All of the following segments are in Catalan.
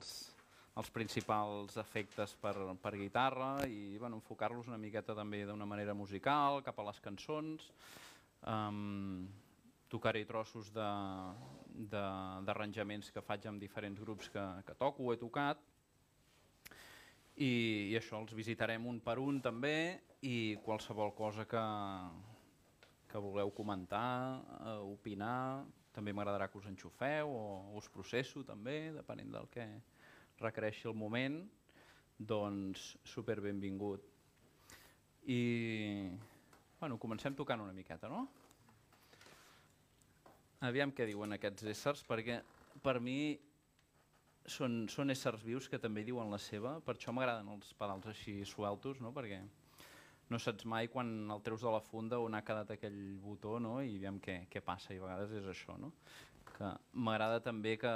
els, els principals efectes per, per guitarra i bueno, enfocar-los una miqueta també d'una manera musical, cap a les cançons, um, tocar-hi trossos d'arranjaments que faig amb diferents grups que, que toco o he tocat i, i això els visitarem un per un també i qualsevol cosa que, que voleu comentar, eh, opinar, també m'agradarà que us enxufeu o us processo també, depenent del que requereixi el moment, doncs super benvingut. I bueno, comencem tocant una miqueta, no? Aviam què diuen aquests éssers, perquè per mi són, són éssers vius que també diuen la seva, per això m'agraden els pedals així sueltos, no? perquè no saps mai quan el treus de la funda on ha quedat aquell botó no? i veiem què, què passa, i a vegades és això. No? Que m'agrada també que,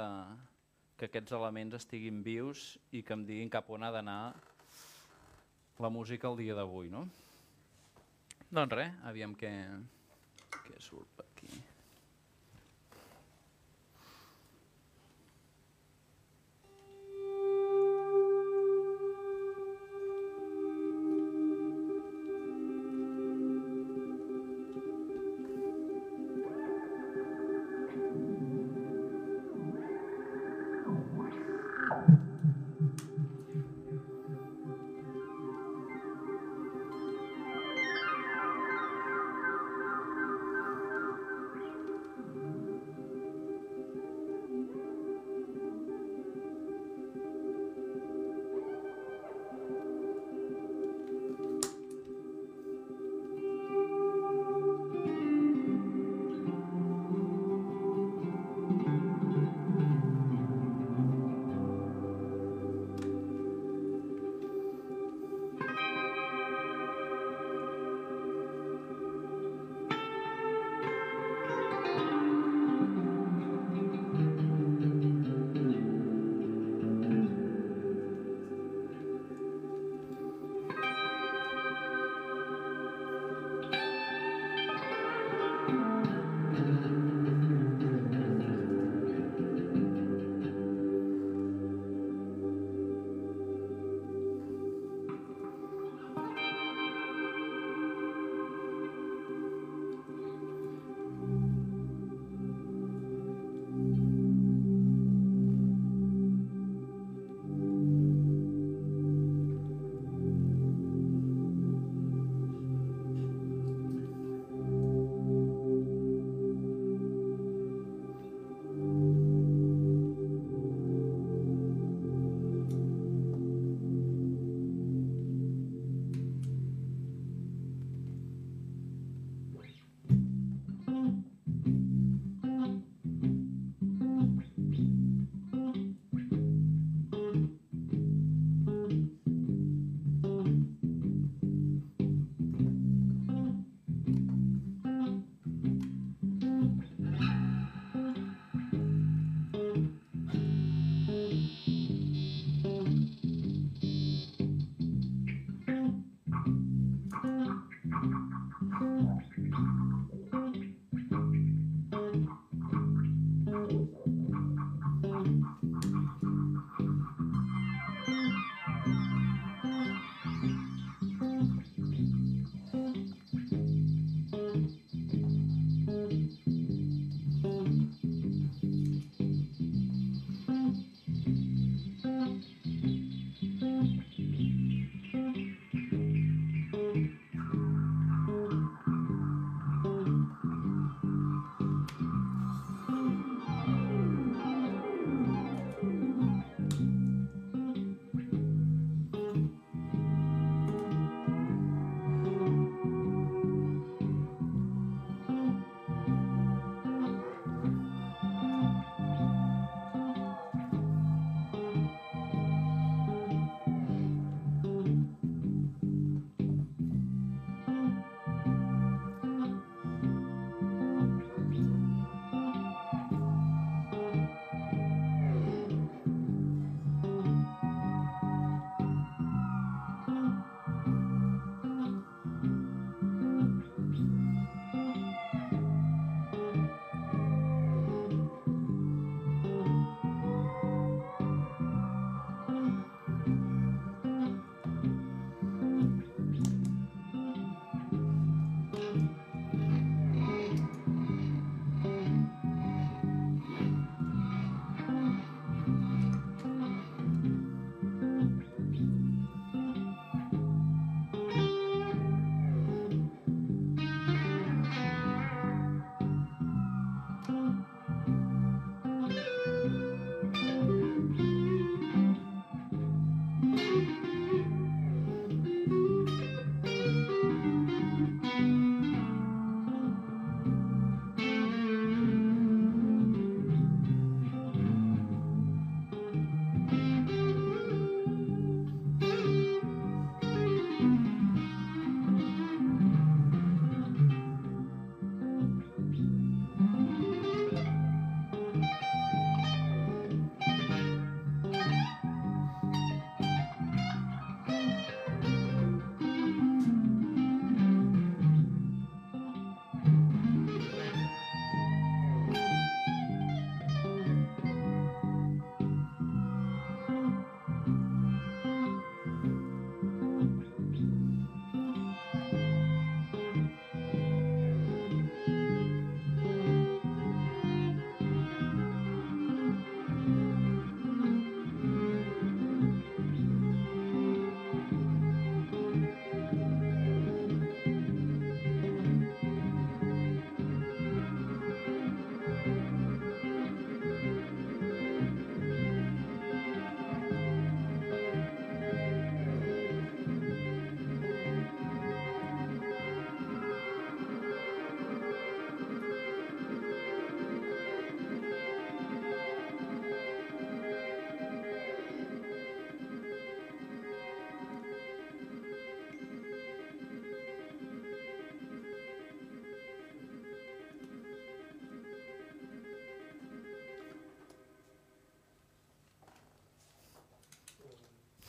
que aquests elements estiguin vius i que em diguin cap on ha d'anar la música el dia d'avui. No? Doncs res, aviam què, què surt per aquí.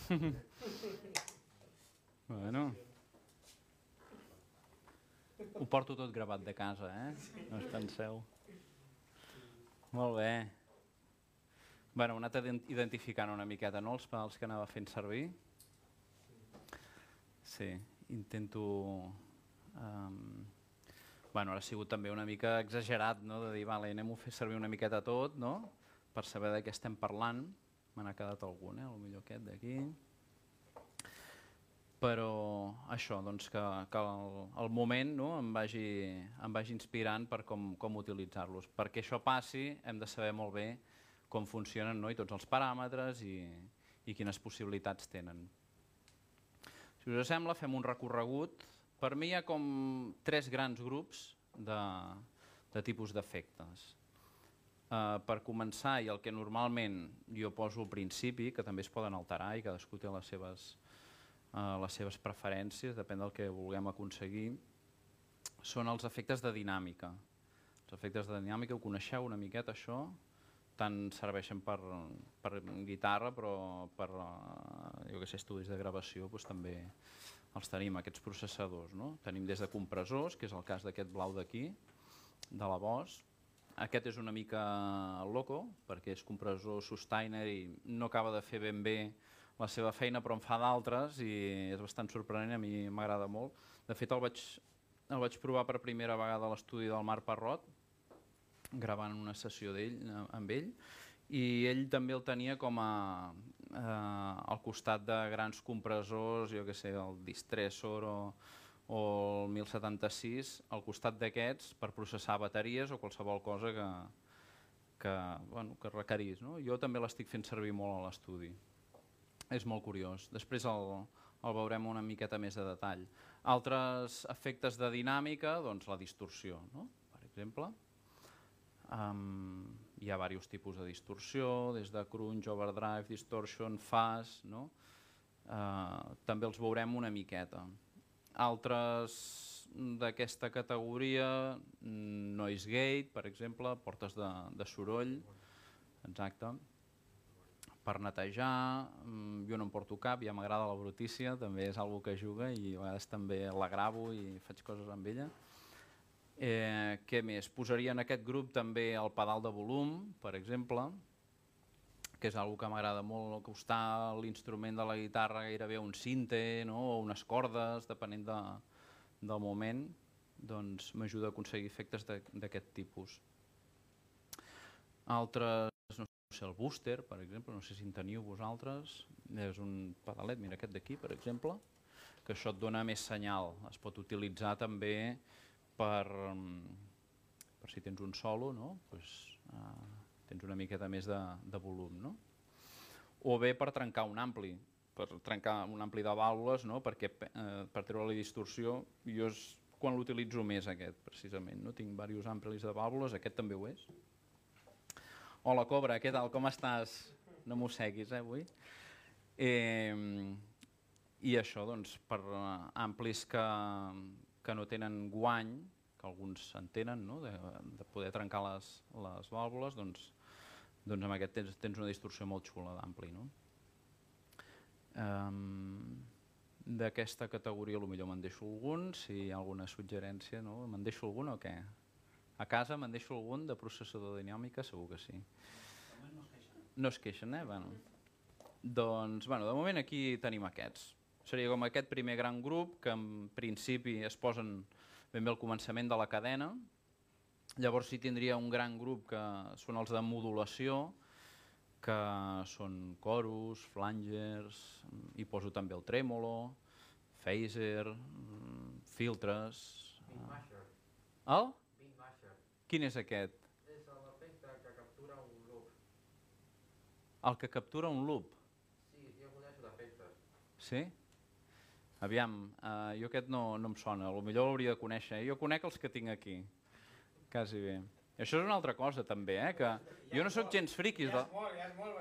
bueno. Ho porto tot gravat de casa, eh? No us penseu. Molt bé. Bueno, heu anat identificant una miqueta, no?, els pedals que anava fent servir. Sí, intento... Um, bueno, ara ha sigut també una mica exagerat, no?, de dir, vale, anem a fer servir una miqueta tot, no?, per saber de què estem parlant. Me n'ha quedat algun, eh?, millor aquest d'aquí però això, doncs que, que el, el moment no, em, vagi, em vagi inspirant per com, com utilitzar-los. Perquè això passi hem de saber molt bé com funcionen no, i tots els paràmetres i, i quines possibilitats tenen. Si us sembla, fem un recorregut. Per mi hi ha com tres grans grups de, de tipus d'efectes. Uh, per començar, i el que normalment jo poso al principi, que també es poden alterar i cadascú té les seves eh, les seves preferències, depèn del que vulguem aconseguir, són els efectes de dinàmica. Els efectes de dinàmica, ho coneixeu una miqueta això? Tant serveixen per, per guitarra, però per eh, jo que sé, estudis de gravació doncs, també els tenim, aquests processadors. No? Tenim des de compressors, que és el cas d'aquest blau d'aquí, de la Bosch, aquest és una mica loco, perquè és compressor Sustainer i no acaba de fer ben bé la seva feina però en fa d'altres i és bastant sorprenent, a mi m'agrada molt. De fet el vaig, el vaig provar per primera vegada a l'estudi del Marc Parrot, gravant una sessió d'ell amb ell, i ell també el tenia com a eh, al costat de grans compressors, jo que sé, el Distressor o, o el 1076, al costat d'aquests per processar bateries o qualsevol cosa que, que, bueno, que requerís. No? Jo també l'estic fent servir molt a l'estudi és molt curiós. Després el, el veurem una miqueta més de detall. Altres efectes de dinàmica, doncs la distorsió, no? per exemple. Um, hi ha diversos tipus de distorsió, des de crunch, overdrive, distortion, fast, no? Uh, també els veurem una miqueta. Altres d'aquesta categoria, noise gate, per exemple, portes de, de soroll, exacte per netejar, mm, jo no em porto cap, ja m'agrada la brutícia, també és algo que juga i a vegades també la gravo i faig coses amb ella. Eh, què més? Posaria en aquest grup també el pedal de volum, per exemple, que és algo que m'agrada molt, acostar l'instrument de la guitarra gairebé un cinte no? o unes cordes, depenent de, del moment, doncs m'ajuda a aconseguir efectes d'aquest tipus. Altres sé, el booster, per exemple, no sé si en teniu vosaltres, és un pedalet, mira aquest d'aquí, per exemple, que això et dona més senyal. Es pot utilitzar també per, per si tens un solo, no? pues, uh, tens una miqueta més de, de volum. No? O bé per trencar un ampli, per trencar un ampli de vàlvules, no? perquè eh, per treure la distorsió, jo és quan l'utilitzo més aquest, precisament. No? Tinc diversos amplis de vàlvules, aquest també ho és, Hola, Cobra, què tal? Com estàs? No mosseguis, eh, avui? Eh, I això, doncs, per amplis que, que no tenen guany, que alguns en tenen, no? de, de poder trencar les, les vàlvules, doncs, doncs amb aquest tens, tens una distorsió molt xula d'ampli. No? Um, D'aquesta categoria potser me'n deixo algun, si hi ha alguna suggerència, no? me'n deixo algun o què? A casa me'n deixo algun de processador dinàmica, segur que sí. No es queixen, eh? Bueno. Doncs, bueno, de moment aquí tenim aquests. Seria com aquest primer gran grup que en principi es posen ben bé al començament de la cadena. Llavors sí tindria un gran grup que són els de modulació, que són coros, flangers, i poso també el trèmolo, phaser, filtres... El? Quin és aquest? És l'efecte que captura un loop. El que captura un loop? Sí, jo coneixo d'efectes. Sí? Aviam, uh, jo aquest no, no em sona, potser l'hauria de conèixer. Jo conec els que tinc aquí, quasi bé. I això és una altra cosa també, eh? que jo no sóc gens friqui, de...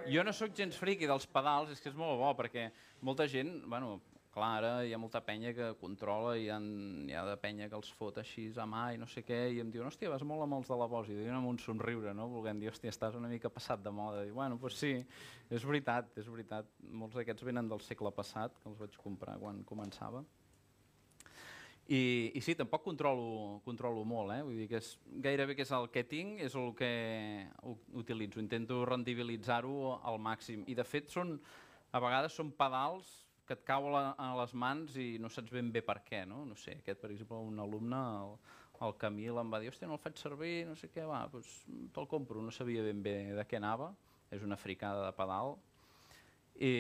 jo no sóc gens friqui dels pedals, és que és molt bo, perquè molta gent, bueno, clar, ara hi ha molta penya que controla i hi ha, hi ha de penya que els fot així a mà i no sé què, i em diuen, hòstia, vas molt amb els de la Bosch, i diuen amb un somriure, no? volguem dir, hòstia, estàs una mica passat de moda. I, bueno, doncs sí, és veritat, és veritat. Molts d'aquests venen del segle passat, que els vaig comprar quan començava. I, i sí, tampoc controlo, controlo molt, eh? Vull dir que és, gairebé que és el que tinc, és el que utilitzo. Intento rendibilitzar-ho al màxim. I de fet són, a vegades són pedals que et cau a, les mans i no saps ben bé per què, no? No sé, aquest per exemple, un alumne, el, el Camil em va dir, hòstia, no el faig servir, no sé què, va, doncs te'l compro. No sabia ben bé de què anava, és una fricada de pedal, i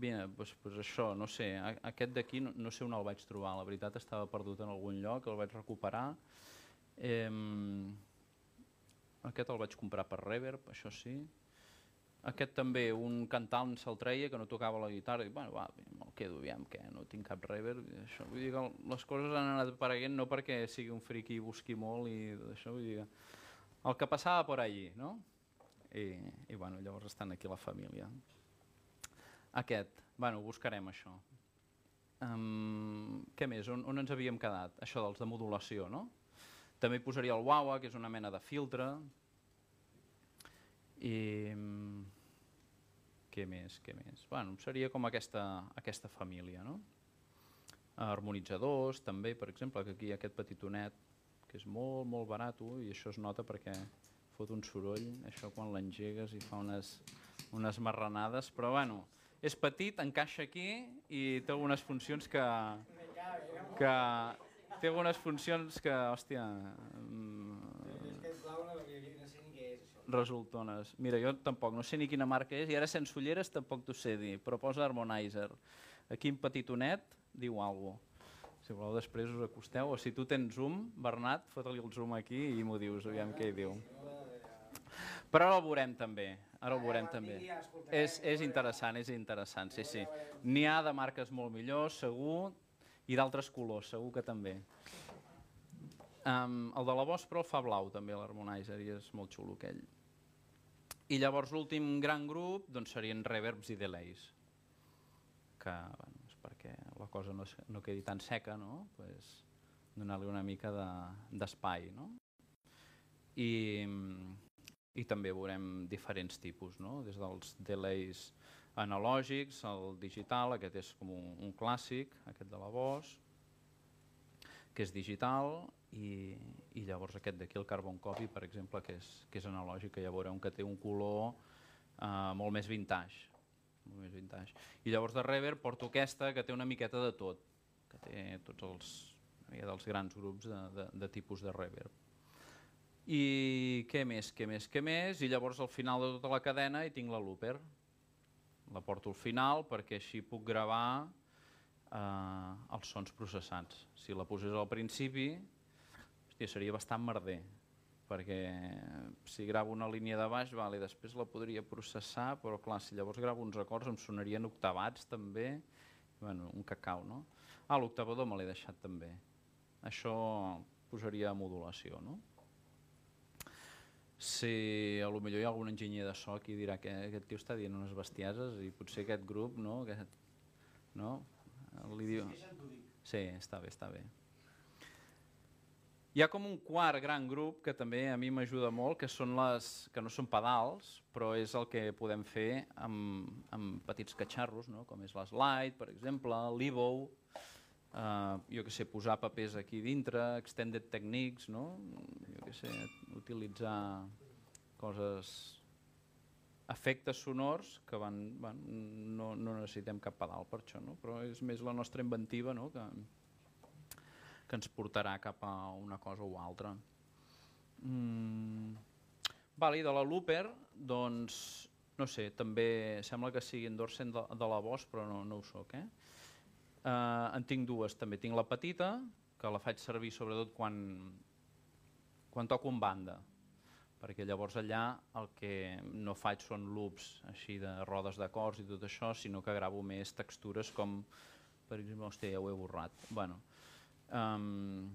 mira, doncs, doncs això, no sé, aquest d'aquí no, no sé on el vaig trobar, la veritat estava perdut en algun lloc, el vaig recuperar. Eh, aquest el vaig comprar per Reverb, això sí. Aquest també, un cantant se'l treia que no tocava la guitarra i bueno, va, me'l quedo, aviam que no tinc cap reverb. Això. Vull dir que les coses han anat apareguent no perquè sigui un friqui i busqui molt i això, vull dir que el que passava per allí, no? I, i bueno, llavors estan aquí la família. Aquest, bueno, buscarem això. Um, què més? On, on ens havíem quedat? Això dels de modulació, no? També posaria el Wawa, que és una mena de filtre. I... Què més? Què més? Bueno, seria com aquesta, aquesta família, no? Harmonitzadors, també, per exemple, que aquí hi ha aquest petitonet, que és molt, molt barat, i això es nota perquè fot un soroll, això quan l'engegues i fa unes, unes marranades, però bueno, és petit, encaixa aquí i té algunes funcions que... que té algunes funcions que, hòstia... Resultones. Mira, jo tampoc, no sé ni quina marca és, i ara sense ulleres tampoc t'ho sé dir, però posa Harmonizer. Aquí en petitonet diu alguna. Si voleu després us acosteu, o si tu tens zoom, Bernat, fota-li el zoom aquí i m'ho dius, aviam què hi diu. Però ara el veurem també. Ara ho veurem també. És, és interessant, és interessant, sí, sí. N'hi ha de marques molt millors, segur, i d'altres colors, segur que també. Um, el de la Bosch, però, fa blau també, l'Harmonizer, i és molt xulo aquell. I llavors l'últim gran grup doncs, serien reverbs i delays, que bueno, és perquè la cosa no, no quedi tan seca, no? pues, donar-li una mica d'espai. De, no? I, i també veurem diferents tipus, no? des dels delays analògics, el digital, aquest és com un, un clàssic, aquest de la Bosch, que és digital, i, i llavors aquest d'aquí, el Carbon Copy, per exemple, que és, que és analògic, que ja veurem que té un color eh, molt més vintage. Molt més vintage. I llavors de Reverb porto aquesta, que té una miqueta de tot, que té tots els, dels grans grups de, de, de tipus de Reverb. I què més, què més, què més? I llavors al final de tota la cadena hi tinc la looper. La porto al final perquè així puc gravar eh, els sons processats. Si la posés al principi, hòstia, seria bastant merder, perquè si gravo una línia de baix, vale, després la podria processar, però clar, si llavors gravo uns acords em sonarien octavats també, bueno, un cacau, no? Ah, l'octavador me l'he deixat també. Això posaria modulació, no? Si a lo millor hi ha algun enginyer de so que dirà que aquest tio està dient unes bestieses i potser aquest grup, no? Aquest, no? Li diu... Sí, està bé, està bé. Hi ha com un quart gran grup que també a mi m'ajuda molt, que són les que no són pedals, però és el que podem fer amb, amb petits catxarros, no? com és l'Slide, per exemple, l'Evo, Uh, jo que sé, posar papers aquí dintre, extended techniques, no? jo que sé, utilitzar coses, efectes sonors que van, van no, no necessitem cap pedal per això, no? però és més la nostra inventiva no? que, que ens portarà cap a una cosa o altra. Mm. Vale, de la Looper, doncs, no sé, també sembla que sigui endorsen de, de la Bosch, però no, no ho soc, eh? Eh, en tinc dues també. Tinc la petita, que la faig servir sobretot quan, quan toco en banda, perquè llavors allà el que no faig són loops així de rodes d'acords i tot això, sinó que gravo més textures com, per exemple, hòstia, ja ho he borrat. Bueno, um,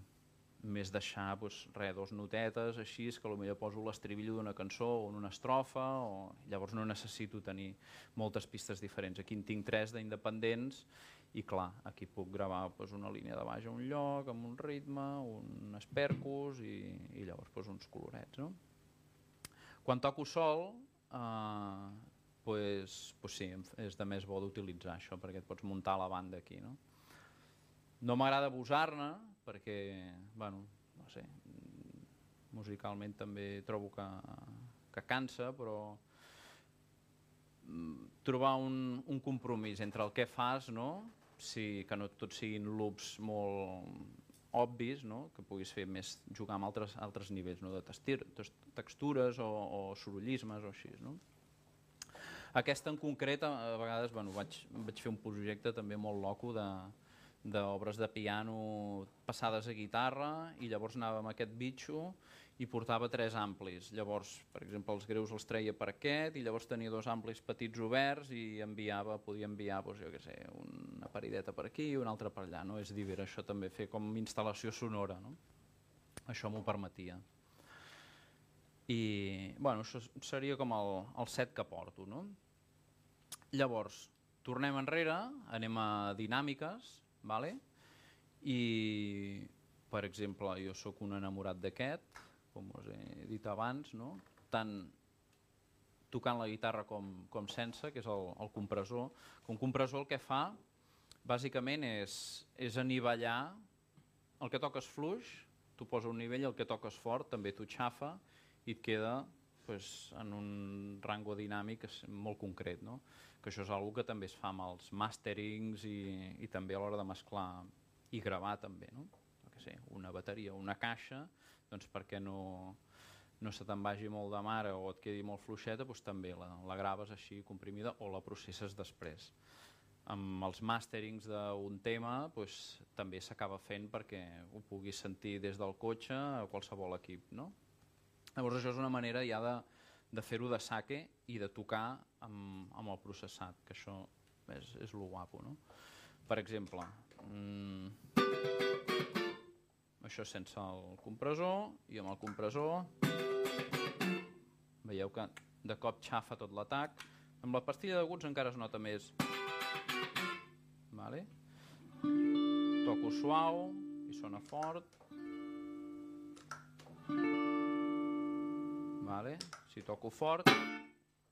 més deixar doncs, re, dos notetes així, que potser poso l'estribillo d'una cançó o en una estrofa, o llavors no necessito tenir moltes pistes diferents. Aquí en tinc tres d'independents i clar, aquí puc gravar doncs, una línia de baix a un lloc, amb un ritme, un espercus i, i llavors doncs, uns colorets. No? Quan toco sol, eh, pues, pues sí, és de més bo d'utilitzar això perquè et pots muntar la banda aquí. No, no m'agrada abusar-ne perquè, bueno, no sé, musicalment també trobo que, que cansa, però mm, trobar un, un compromís entre el que fas, no? Si, que no tots siguin loops molt obvis, no? que puguis fer més jugar amb altres, altres nivells no? de testir, textures o, o sorollismes o així. No? Aquesta en concret, a vegades bueno, vaig, vaig fer un projecte també molt loco de, d'obres de piano passades a guitarra i llavors anàvem a aquest bitxo i portava tres amplis. Llavors, per exemple, els greus els treia per aquest i llavors tenia dos amplis petits oberts i enviava, podia enviar, doncs, jo què sé, una parideta per aquí i una altra per allà. No? És dir, això també fer com instal·lació sonora. No? Això m'ho permetia. I bueno, això seria com el, el set que porto. No? Llavors, tornem enrere, anem a dinàmiques, vale? i per exemple, jo sóc un enamorat d'aquest, com us he dit abans, no? tant tocant la guitarra com, com sense, que és el, el compressor. Un compressor el que fa bàsicament és, és anivellar el que toques fluix, tu posa un nivell, el que toques fort també t'ho xafa i et queda pues, en un rango dinàmic molt concret. No? Que això és una que també es fa amb els masterings i, i també a l'hora de mesclar i gravar també. No? Que sé, una bateria una caixa doncs perquè no, no se te'n vagi molt de mare o et quedi molt fluixeta, doncs també la, la graves així comprimida o la processes després. Amb els masterings d'un tema doncs, també s'acaba fent perquè ho puguis sentir des del cotxe a qualsevol equip. No? Llavors això és una manera ja de, de fer-ho de saque i de tocar amb, amb el processat, que això és, és lo guapo. No? Per exemple, mmm, això sense el compressor i amb el compressor veieu que de cop xafa tot l'atac amb la pastilla d'aguts encara es nota més vale? toco suau i sona fort vale? si toco fort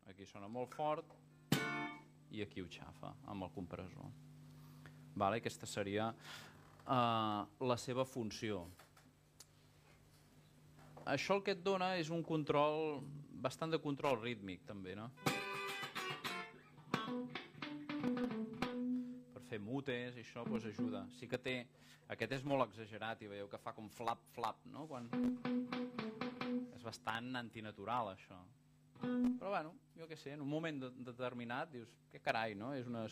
aquí sona molt fort i aquí ho xafa amb el compressor vale? aquesta seria eh, la seva funció. Això el que et dona és un control, bastant de control rítmic també, no? Per fer mutes i això pues, ajuda. Sí que té, aquest és molt exagerat i veieu que fa com flap, flap, no? Quan... És bastant antinatural això. Però bueno, jo què sé, en un moment de, determinat dius, què carai, no? És una...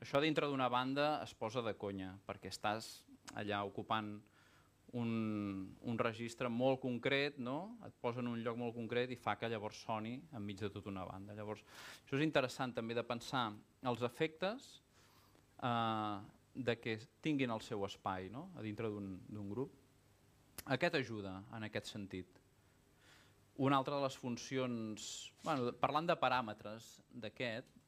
Això dintre d'una banda es posa de conya, perquè estàs allà ocupant un, un registre molt concret, no? et posa en un lloc molt concret i fa que llavors soni enmig de tota una banda. Llavors, això és interessant també de pensar els efectes eh, de que tinguin el seu espai no? a dintre d'un grup. Aquest ajuda en aquest sentit. Una altra de les funcions, bueno, parlant de paràmetres d'aquest,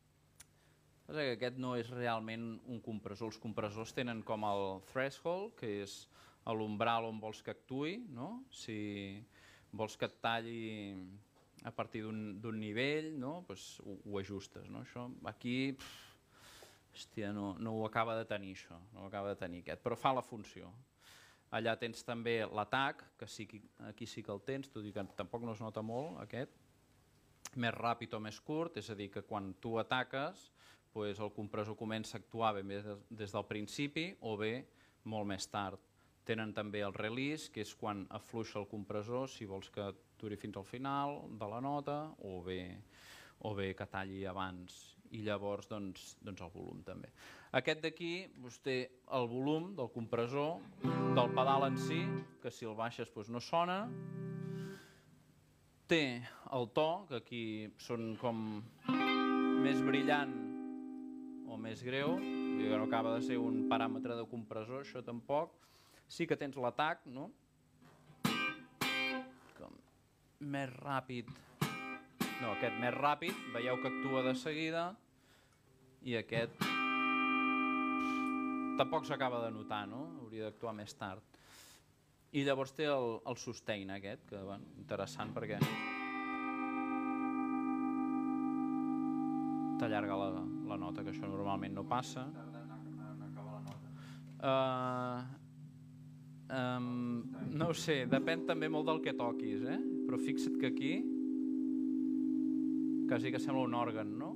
que aquest no és realment un compressor. Els compressors tenen com el threshold, que és l'umbral on vols que actui, no? si vols que et talli a partir d'un nivell, no? pues ho, ho ajustes. No? Això, aquí pff, hòstia, no, no ho acaba de tenir això, no ho acaba de tenir aquest, però fa la funció. Allà tens també l'atac, que sí, aquí sí que el tens, tot i que tampoc no es nota molt aquest, més ràpid o més curt, és a dir, que quan tu ataques pues, el compressor comença a actuar bé des del principi o bé molt més tard. Tenen també el release, que és quan afluixa el compressor, si vols que duri fins al final de la nota, o bé, o bé que talli abans, i llavors doncs, doncs el volum també. Aquest d'aquí doncs, té el volum del compressor, del pedal en si, que si el baixes doncs, no sona, té el to, que aquí són com més brillant o més greu, que no acaba de ser un paràmetre de compressor, això tampoc. Sí que tens l'atac, no? Com més ràpid. No, aquest més ràpid, veieu que actua de seguida, i aquest tampoc s'acaba de notar, no? Hauria d'actuar més tard. I llavors té el, el sustain aquest, que bueno, interessant perquè t'allarga la, la nota, que això normalment no passa. Uh, um, no ho sé, depèn també molt del que toquis, eh? però fixa't que aquí quasi que sembla un òrgan, no?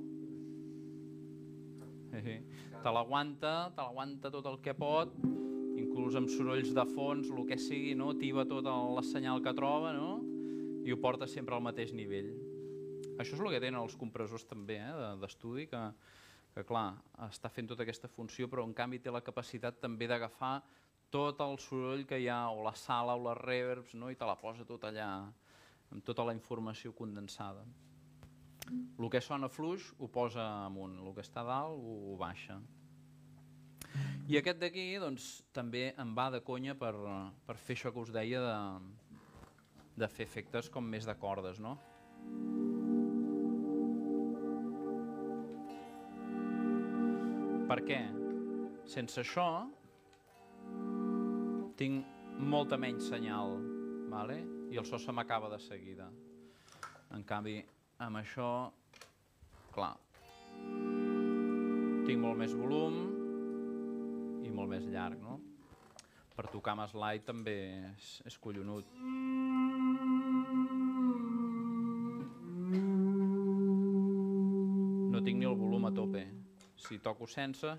Sí, sí. Te l'aguanta, te l'aguanta tot el que pot, inclús amb sorolls de fons, el que sigui, no? tiba tot el, senyal que troba no? i ho porta sempre al mateix nivell. Això és el que tenen els compressors també eh, d'estudi, que, que clar, està fent tota aquesta funció, però en canvi té la capacitat també d'agafar tot el soroll que hi ha, o la sala o les reverbs, no? i te la posa tot allà, amb tota la informació condensada. El que sona fluix ho posa amunt, el que està dalt ho, ho baixa. I aquest d'aquí doncs, també em va de conya per, per fer això que us deia de, de fer efectes com més de cordes, no? Per què? Sense això tinc molta menys senyal, vale? i el so se m'acaba de seguida. En canvi, amb això, clar, tinc molt més volum i molt més llarg, no? Per tocar amb slide també és, és collonut. No tinc ni el volum a tope. Si toco sense,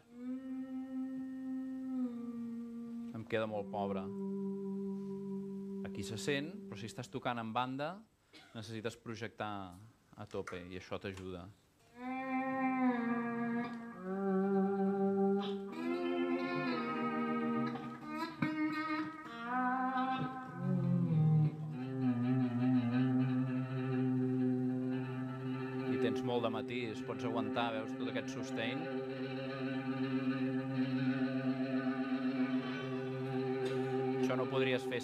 queda molt pobre. Aquí se sent, però si estàs tocant en banda, necessites projectar a tope i això t'ajuda. I tens molt de matís, pots aguantar, veus tot aquest sustain.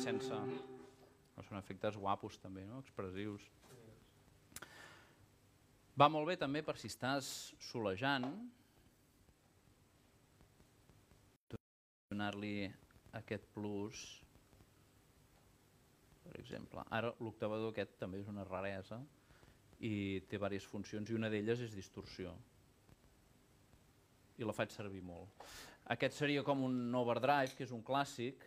Sense... No, són efectes guapos també, no? expressius. Va molt bé també per si estàs solejant, donar-li aquest plus, per exemple. Ara l'octavador aquest també és una raresa i té diverses funcions i una d'elles és distorsió. I la faig servir molt. Aquest seria com un overdrive, que és un clàssic,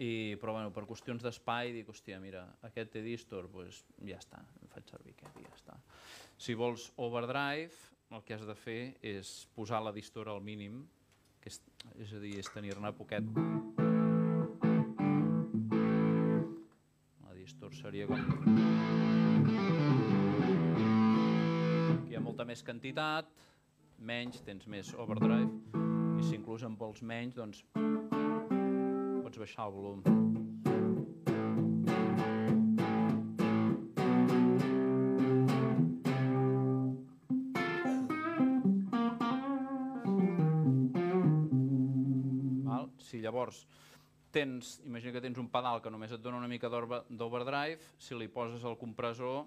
i, però bueno, per qüestions d'espai dic, hòstia, mira, aquest té distor, doncs ja està, em faig servir aquest i ja està. Si vols overdrive, el que has de fer és posar la distor al mínim, que és, és a dir, és tenir-ne poquet. La distor seria com... Aquí hi ha molta més quantitat, menys, tens més overdrive, i si inclús en vols menys, doncs pots baixar el volum. Val? Si llavors tens, imagina que tens un pedal que només et dona una mica d'over- d'overdrive, si li poses el compressor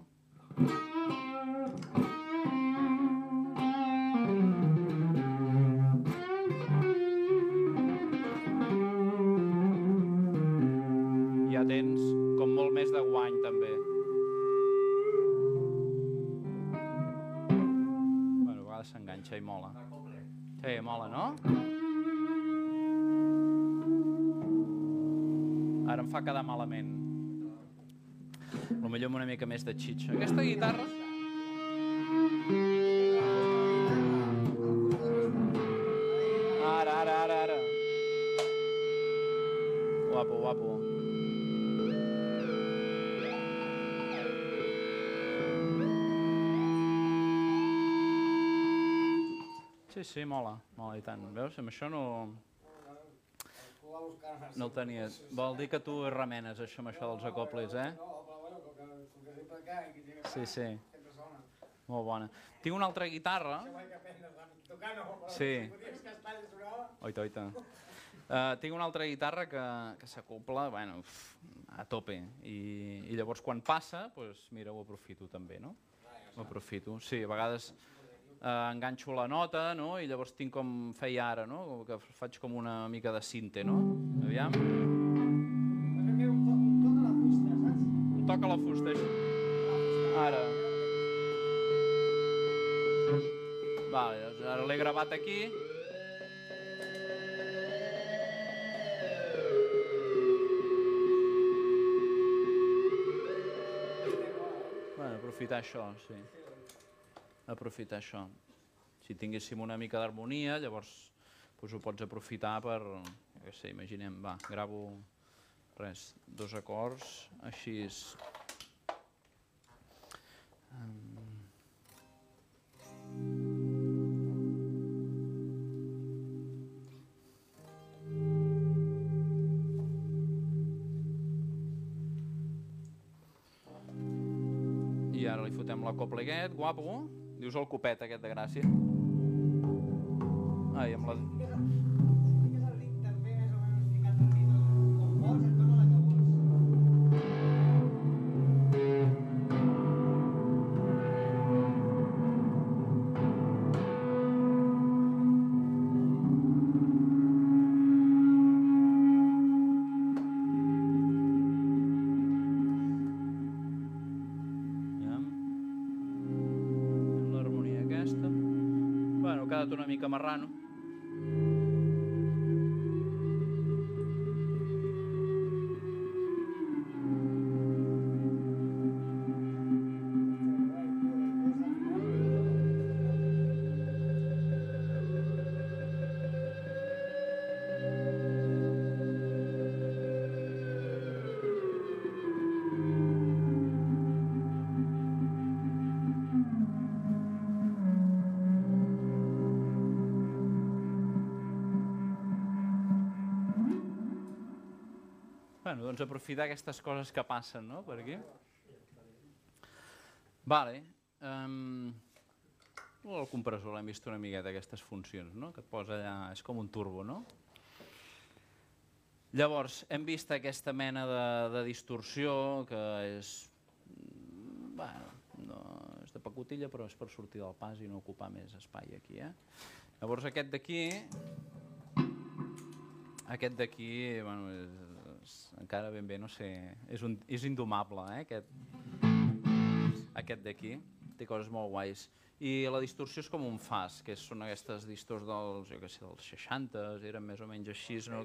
fa quedar malament. Potser amb una mica més de xitxa. Aquesta guitarra... Ara, ara, ara, ara. Guapo, guapo. Sí, sí, mola, mola i tant. Veus, amb això no, no el tenies. Vol dir que tu remenes això amb això dels acoples, eh? No, però bueno, com que arrencar i que llega Sí, sí. sempre sona. Molt bona. Tinc una altra guitarra. Sí. Oita, oita. Uh, tinc una altra guitarra que, que s'acopla bueno, uf, a tope i, i llavors quan passa, pues, mira, ho aprofito també, no? Ho aprofito. Sí, a vegades uh, enganxo la nota no? i llavors tinc com feia ara, no? Que faig com una mica de cinte, no? Aviam. Un toc, a la fusta, saps? Un toc. A la fusta. Ara. Vale, doncs ara l'he gravat aquí. Bueno, aprofitar això, sí. Aprofitar això. Si tinguéssim una mica d'harmonia, llavors pues, ho pots aprofitar per, jo què sé, imaginem, va, gravo res, dos acords, així és. I ara li fotem la copla aquest, guapo. Dius el copet aquest de gràcia. Ai, amb la... marrano. Doncs aprofitar aquestes coses que passen, no?, per aquí. Vale. Um, el compressor l'hem vist una miqueta, aquestes funcions, no?, que et posa allà... És com un turbo, no? Llavors, hem vist aquesta mena de, de distorsió que és... Bueno, no, és de pacotilla, però és per sortir del pas i no ocupar més espai aquí, eh? Llavors aquest d'aquí... Aquest d'aquí, bueno, és, encara ben bé, no sé, és, un, és indomable, eh, aquest, aquest d'aquí. Té coses molt guais. I la distorsió és com un fas, que són aquestes distors dels, jo què sé, dels 60, eren més o menys així. No,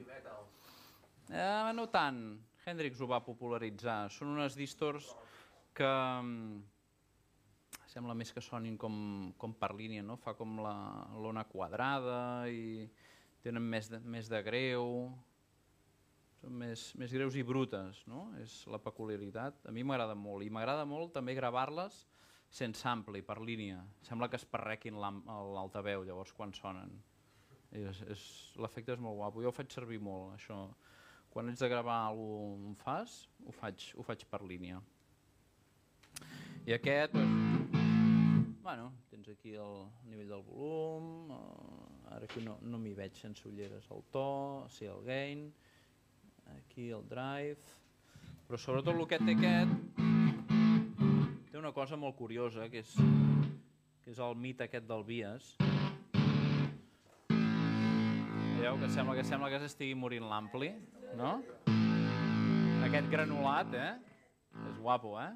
eh, no tant. Hendrix ho va popularitzar. Són unes distors que mm, sembla més que sonin com, com per línia, no? Fa com la- l'ona quadrada i tenen més de, més de greu, són més, més greus i brutes, no? És la peculiaritat. A mi m'agrada molt i m'agrada molt també gravar-les sense ampli, per línia. Sembla que es perrequin l'am- l'altaveu llavors quan sonen. L'efecte és molt guapo. Jo ho faig servir molt, això. Quan ets de gravar algun fas, ho faig, ho faig per línia. I aquest, doncs, bueno, tens aquí el nivell del volum, eh, ara aquí no, no m'hi veig sense ulleres, el to, sí, el gain, aquí el drive, però sobretot el que té aquest té una cosa molt curiosa, que és, que és el mit aquest del bias. Veieu que sembla que sembla que s'estigui morint l'ampli, no? Aquest granulat, eh? És guapo, eh?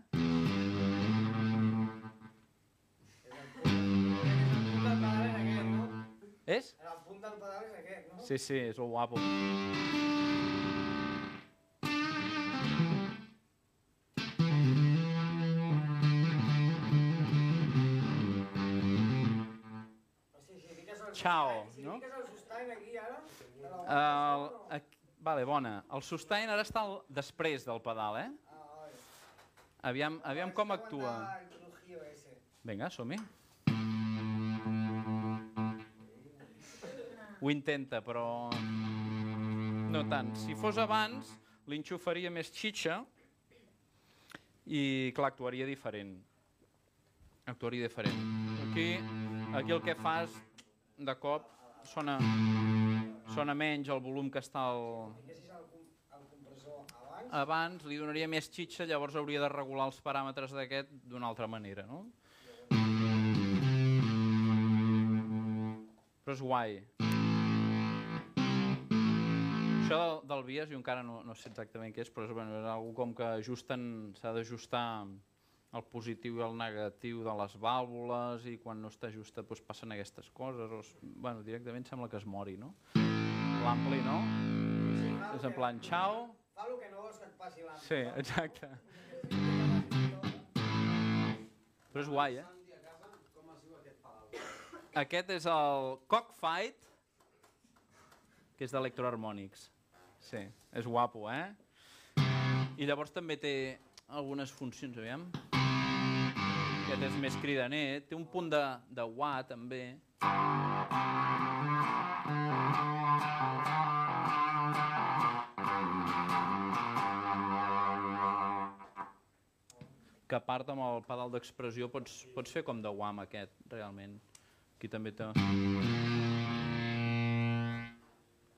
És? El punt del pedal és aquest, no? Sí, sí, és el guapo. Ciao, no? el aquí. El, vale, bona. El sustain ara està al, després del pedal, eh? Ah. Aviam, aviam com actua. El. Vinga, som-hi. Ho intenta, però no tant. Si fos abans, l'enxufaria més xitxa i clar, actuaria diferent. Actuaria diferent. Aquí, aquí el que fas de cop sona, sona menys el volum que està al, abans, li donaria més xitxa, llavors hauria de regular els paràmetres d'aquest d'una altra manera, no? Però és guai. Això del, del bias, jo encara no, no sé exactament què és, però és, bueno, és algo com que ajusten, s'ha d'ajustar el positiu i el negatiu de les vàlvules i quan no està ajustat doncs passen aquestes coses. O, bueno, directament sembla que es mori, no? L'ampli, no? sí, És en que- plan, xau. Fa el que no vols que et passi l'àmbit. Sí, exacte. Però és guai, eh? Aquest és el Cockfight, que és d'Electroharmonics. Sí, és guapo, eh? I llavors també té algunes funcions, aviam. Aquest és més cridaner, té un punt de, de wah, també. que a part amb el pedal d'expressió pots, pots fer com de amb aquest, realment. Aquí també té...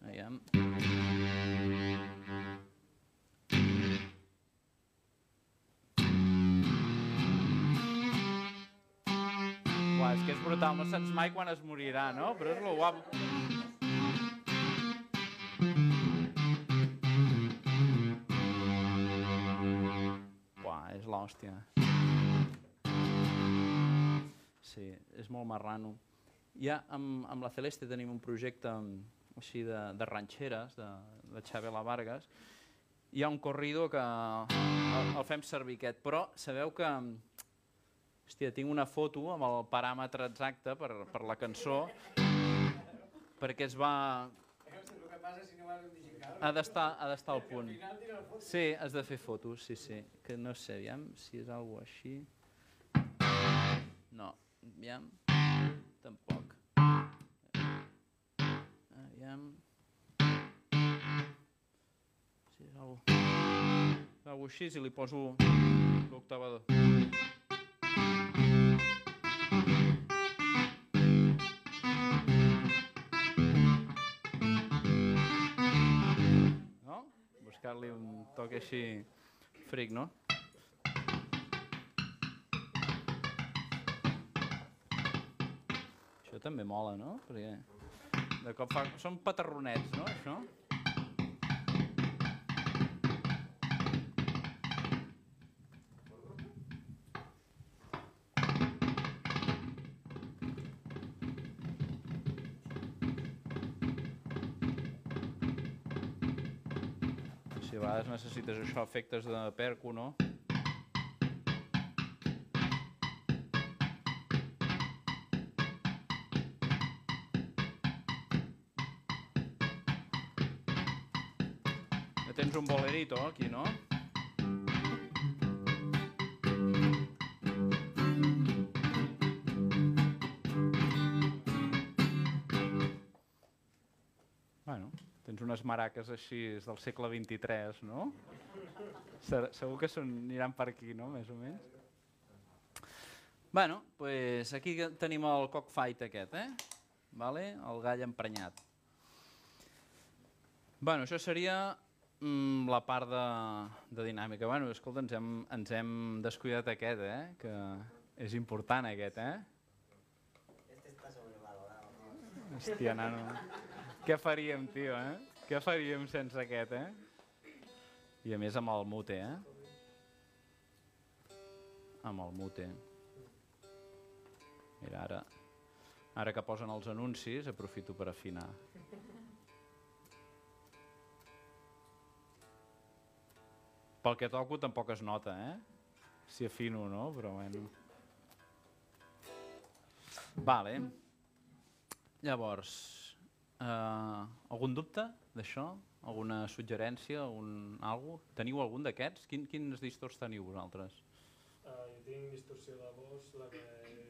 Aviam. Uah, brutal, no saps mai quan es morirà, no? Però és lo guapo. Uah, és l'hòstia. Sí, és molt marrano. Ja amb, amb la Celeste tenim un projecte mm, així de, de ranxeres, de, de Xabela Vargas. Hi ha un corrido que el, el fem servir aquest, però sabeu que mm, hòstia, tinc una foto amb el paràmetre exacte per, per la cançó perquè es va... Ha d'estar ha d'estar al punt. Sí, has de fer fotos, sí, sí. Que no sé, aviam si és algo així. No, aviam. Tampoc. Aviam. Si és algo... Algo així, si li poso l'octavador. Buscar-li un toc així fric, no? Això també mola, no? Perquè de cop fa... Són patarronets, no, això? Si a vegades necessites això, efectes de perco, no? Ja tens un bolerito aquí, no? Unes maraques així del segle XXIII, no? Se- Segur que són, aniran per aquí, no? Més o menys. Bueno, pues aquí tenim el cockfight aquest, eh? Vale? El gall emprenyat. Bueno, això seria mm, la part de, de dinàmica. Bueno, escolta, ens hem, ens hem descuidat aquest, eh? Que és important aquest, eh? Este está sobrevalorado. ¿no? Hòstia, nano. Què faríem, tio, eh? Què faríem sense aquest, eh? I a més amb el mute, eh? Amb el mute. Mira, ara, ara que posen els anuncis, aprofito per afinar. Pel que toco tampoc es nota, eh? Si afino no, però bueno. Vale. Llavors, eh, algun dubte d'això? Alguna suggerència? Algun, algo? Teniu algun d'aquests? Quin, quins distors teniu vosaltres? Uh, jo tinc distorsió de voz, la que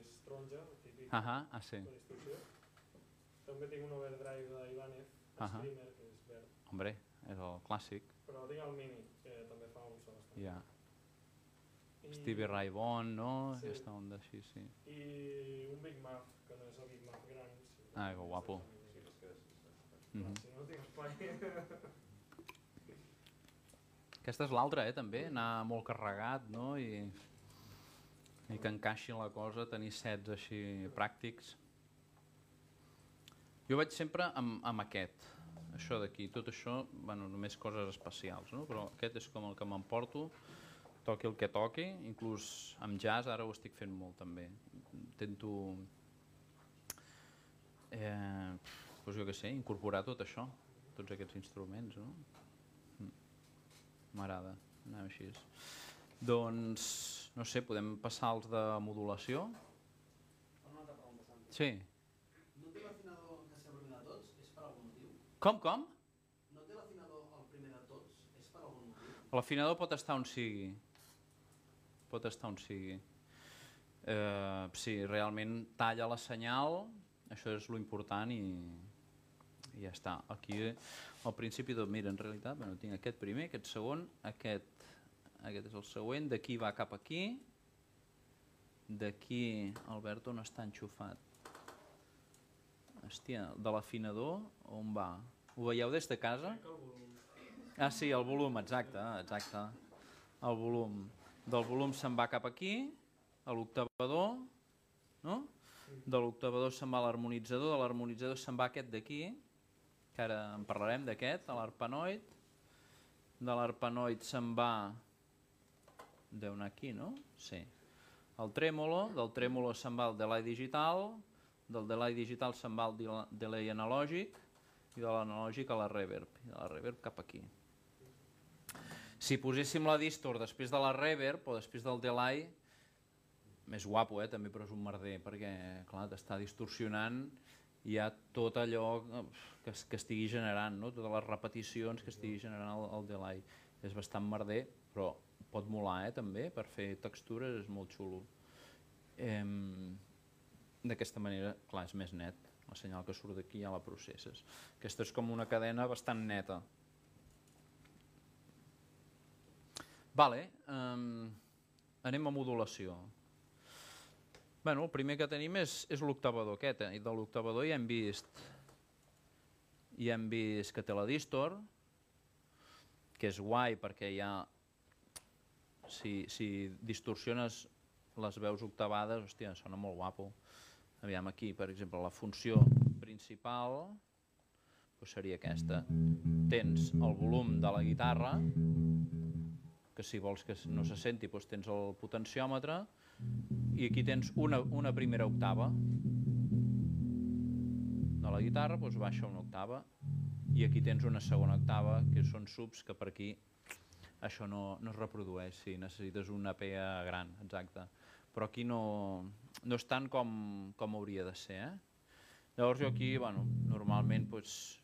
és taronja, típic Ah, ah, sí. distorsió. També tinc un overdrive d'Ibanez, Ahà. Screamer, que és verd. Hombre, és el clàssic. Però tinc el mini, que també fa un so bastant. Ja. I, Stevie Ray Vaughan, no? Sí. Aquesta onda així, sí. I un Big Muff, que no és el Big Muff gran. sinó Ah, que guapo. És, Mhm. Si no tinc espai... Aquesta és l'altra, eh, també, anar molt carregat, no? I, i que encaixi la cosa, tenir sets així pràctics. Jo vaig sempre amb, amb aquest, això d'aquí, tot això, bueno, només coses especials, no? però aquest és com el que m'emporto, toqui el que toqui, inclús amb jazz ara ho estic fent molt també. Intento, eh, doncs jo què sé, incorporar tot això, tots aquests instruments, no? M'agrada anar així. Doncs, no sé, podem passar als de modulació? Una altra pregunta, Santi. Sí. No té l'afinador que sigui el primer de tots? És per algun motiu? Com, com? No té l'afinador el primer de tots? És per algun motiu? L'afinador pot estar on sigui. Pot estar on sigui. Eh, sí, realment talla la senyal, això és lo important i, i ja està. Aquí al principi tot, mira, en realitat, bueno, tinc aquest primer, aquest segon, aquest, aquest és el següent, d'aquí va cap aquí, d'aquí, Albert, on està enxufat? Hòstia, de l'afinador, on va? Ho veieu des de casa? Ah, sí, el volum, exacte, exacte. El volum. Del volum se'n va cap aquí, a l'octavador, no? De l'octavador se'n va a l'harmonitzador, de l'harmonitzador se'n va aquest d'aquí, que ara en parlarem d'aquest, a l'arpanoid. De l'arpanoid se'n va... Deu anar aquí, no? Sí. El trèmolo, del trèmolo se'n va al delay digital, del delay digital se'n va al delay analògic, i de l'analògic a la reverb, i de la reverb cap aquí. Si poséssim la distor després de la reverb o després del delay, més guapo, eh, també, però és un merder, perquè, clar, t'està distorsionant hi ha tot allò eh, que, que estigui generant, no? totes les repeticions que estigui generant el, el delay. És bastant merder, però pot molar, eh, també, per fer textures és molt xulo. Em, D'aquesta manera, clar, és més net. La senyal que surt d'aquí ja la processes. Aquesta és com una cadena bastant neta. Vale, um, anem a modulació. Bueno, el primer que tenim és, és l'octavador aquest, eh? i de l'octavador ja hem vist ja hem vist que té la distor, que és guai perquè ja si, si distorsiones les veus octavades, hòstia, sona molt guapo. Aviam aquí, per exemple, la funció principal doncs seria aquesta. Tens el volum de la guitarra, que si vols que no se senti doncs tens el potenciòmetre, i aquí tens una, una primera octava de la guitarra, doncs baixa una octava, i aquí tens una segona octava, que són subs que per aquí això no, no es reprodueix, sí, necessites una PA gran, exacte. Però aquí no, no és tant com, com hauria de ser, eh? Llavors jo aquí, bueno, normalment doncs,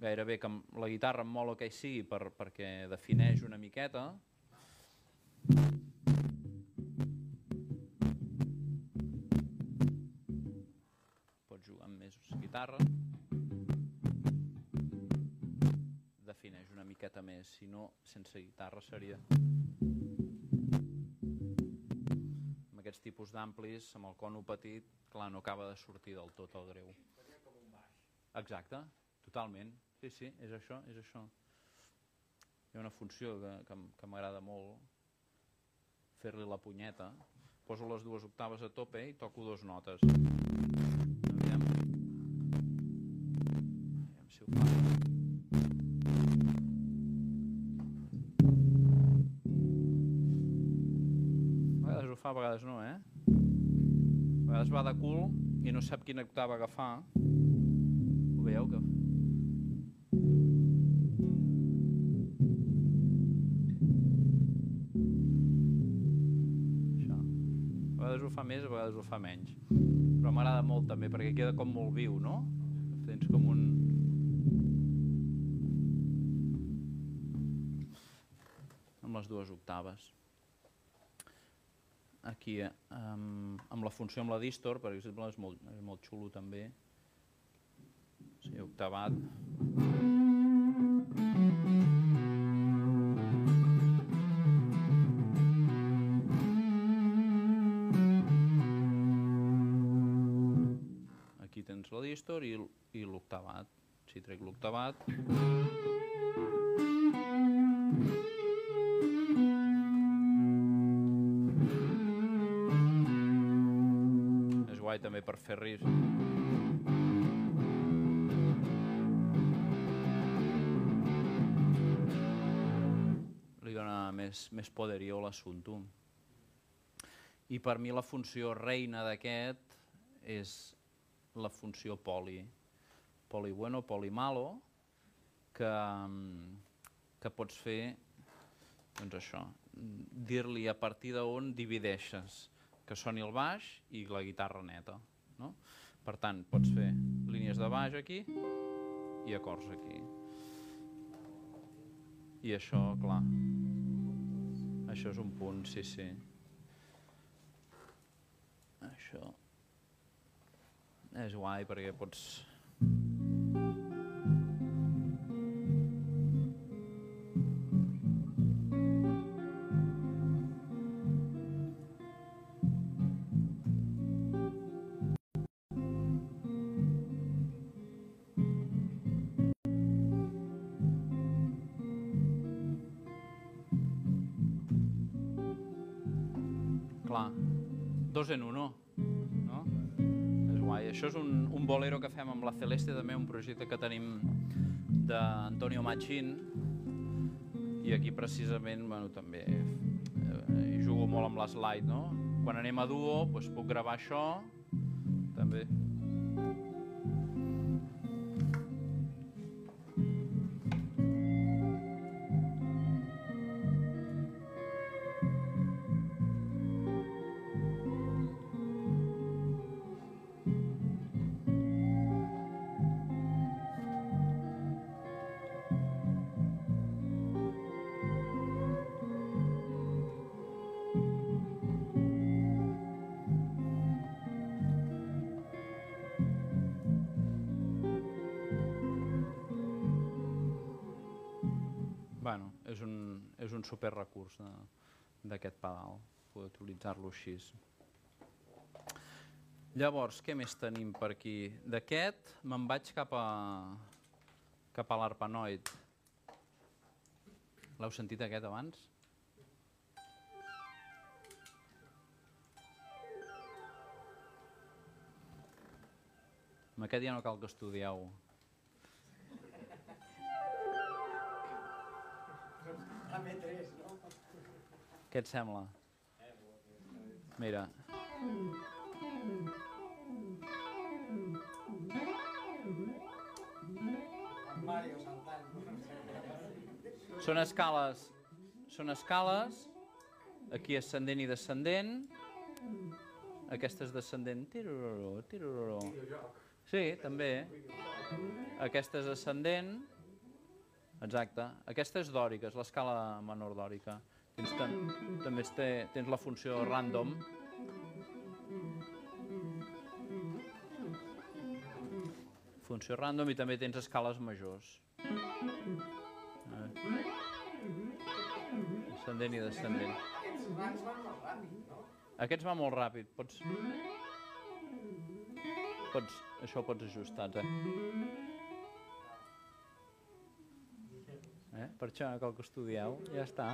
gairebé que la guitarra em mola que hi sigui per, perquè defineix una miqueta. Guitarra. Defineix una miqueta més, si no, sense guitarra seria... Amb aquests tipus d'amplis, amb el cono petit, clar, no acaba de sortir del tot el greu. Exacte, totalment. Sí, sí, és això, és això. Hi ha una funció que, que, que m'agrada molt, fer-li la punyeta. Poso les dues octaves a tope i toco dues notes. A a vegades no, eh? A vegades va de cul i no sap quina octava agafar. Ho veieu que... Això. A vegades ho fa més, a vegades ho fa menys. Però m'agrada molt també perquè queda com molt viu, no? Com un... amb les dues octaves. Aquí, eh, amb, amb la funció amb la distor, per exemple, és molt, és molt xulo també. Sí, octavat. Major i, i l'octavat. Si trec l'octavat... És guai també per fer ris. Li dona més, més poderio a l'assumpte. I per mi la funció reina d'aquest és la funció poli. Poli bueno, poli malo, que, mm, que pots fer doncs això, dir-li a partir d'on divideixes, que soni el baix i la guitarra neta. No? Per tant, pots fer línies de baix aquí i acords aquí. I això, clar, això és un punt, sí, sí. Això és guai perquè pots... Això és un, un bolero que fem amb la Celeste, també un projecte que tenim d'Antonio Machín, i aquí precisament, bueno, també eh, jugo molt amb l'slide, no? Quan anem a duo, doncs puc gravar això, també. Super recurs d'aquest pedal, poder utilitzar-lo així. Llavors, què més tenim per aquí? D'aquest me'n vaig cap a, cap a l'arpanoid. L'heu sentit aquest abans? Amb aquest ja no cal que estudieu. També tres, no? Què et sembla? Mira. Mario saltant. Són escales, són escales, aquí ascendent i descendent, aquesta és descendent, tirururú, tirururú. Sí, també. Aquesta és ascendent, exacte. Aquesta és dòrica, és l'escala menor dòrica. Tens tam també té, tens la funció random. Funció random i també tens escales majors. Ascendent i descendent. Aquests van molt ràpid, no? Aquests va molt ràpid, pots... pots això ho pots ajustar, eh? Eh? Per això cal que estudieu, ja està.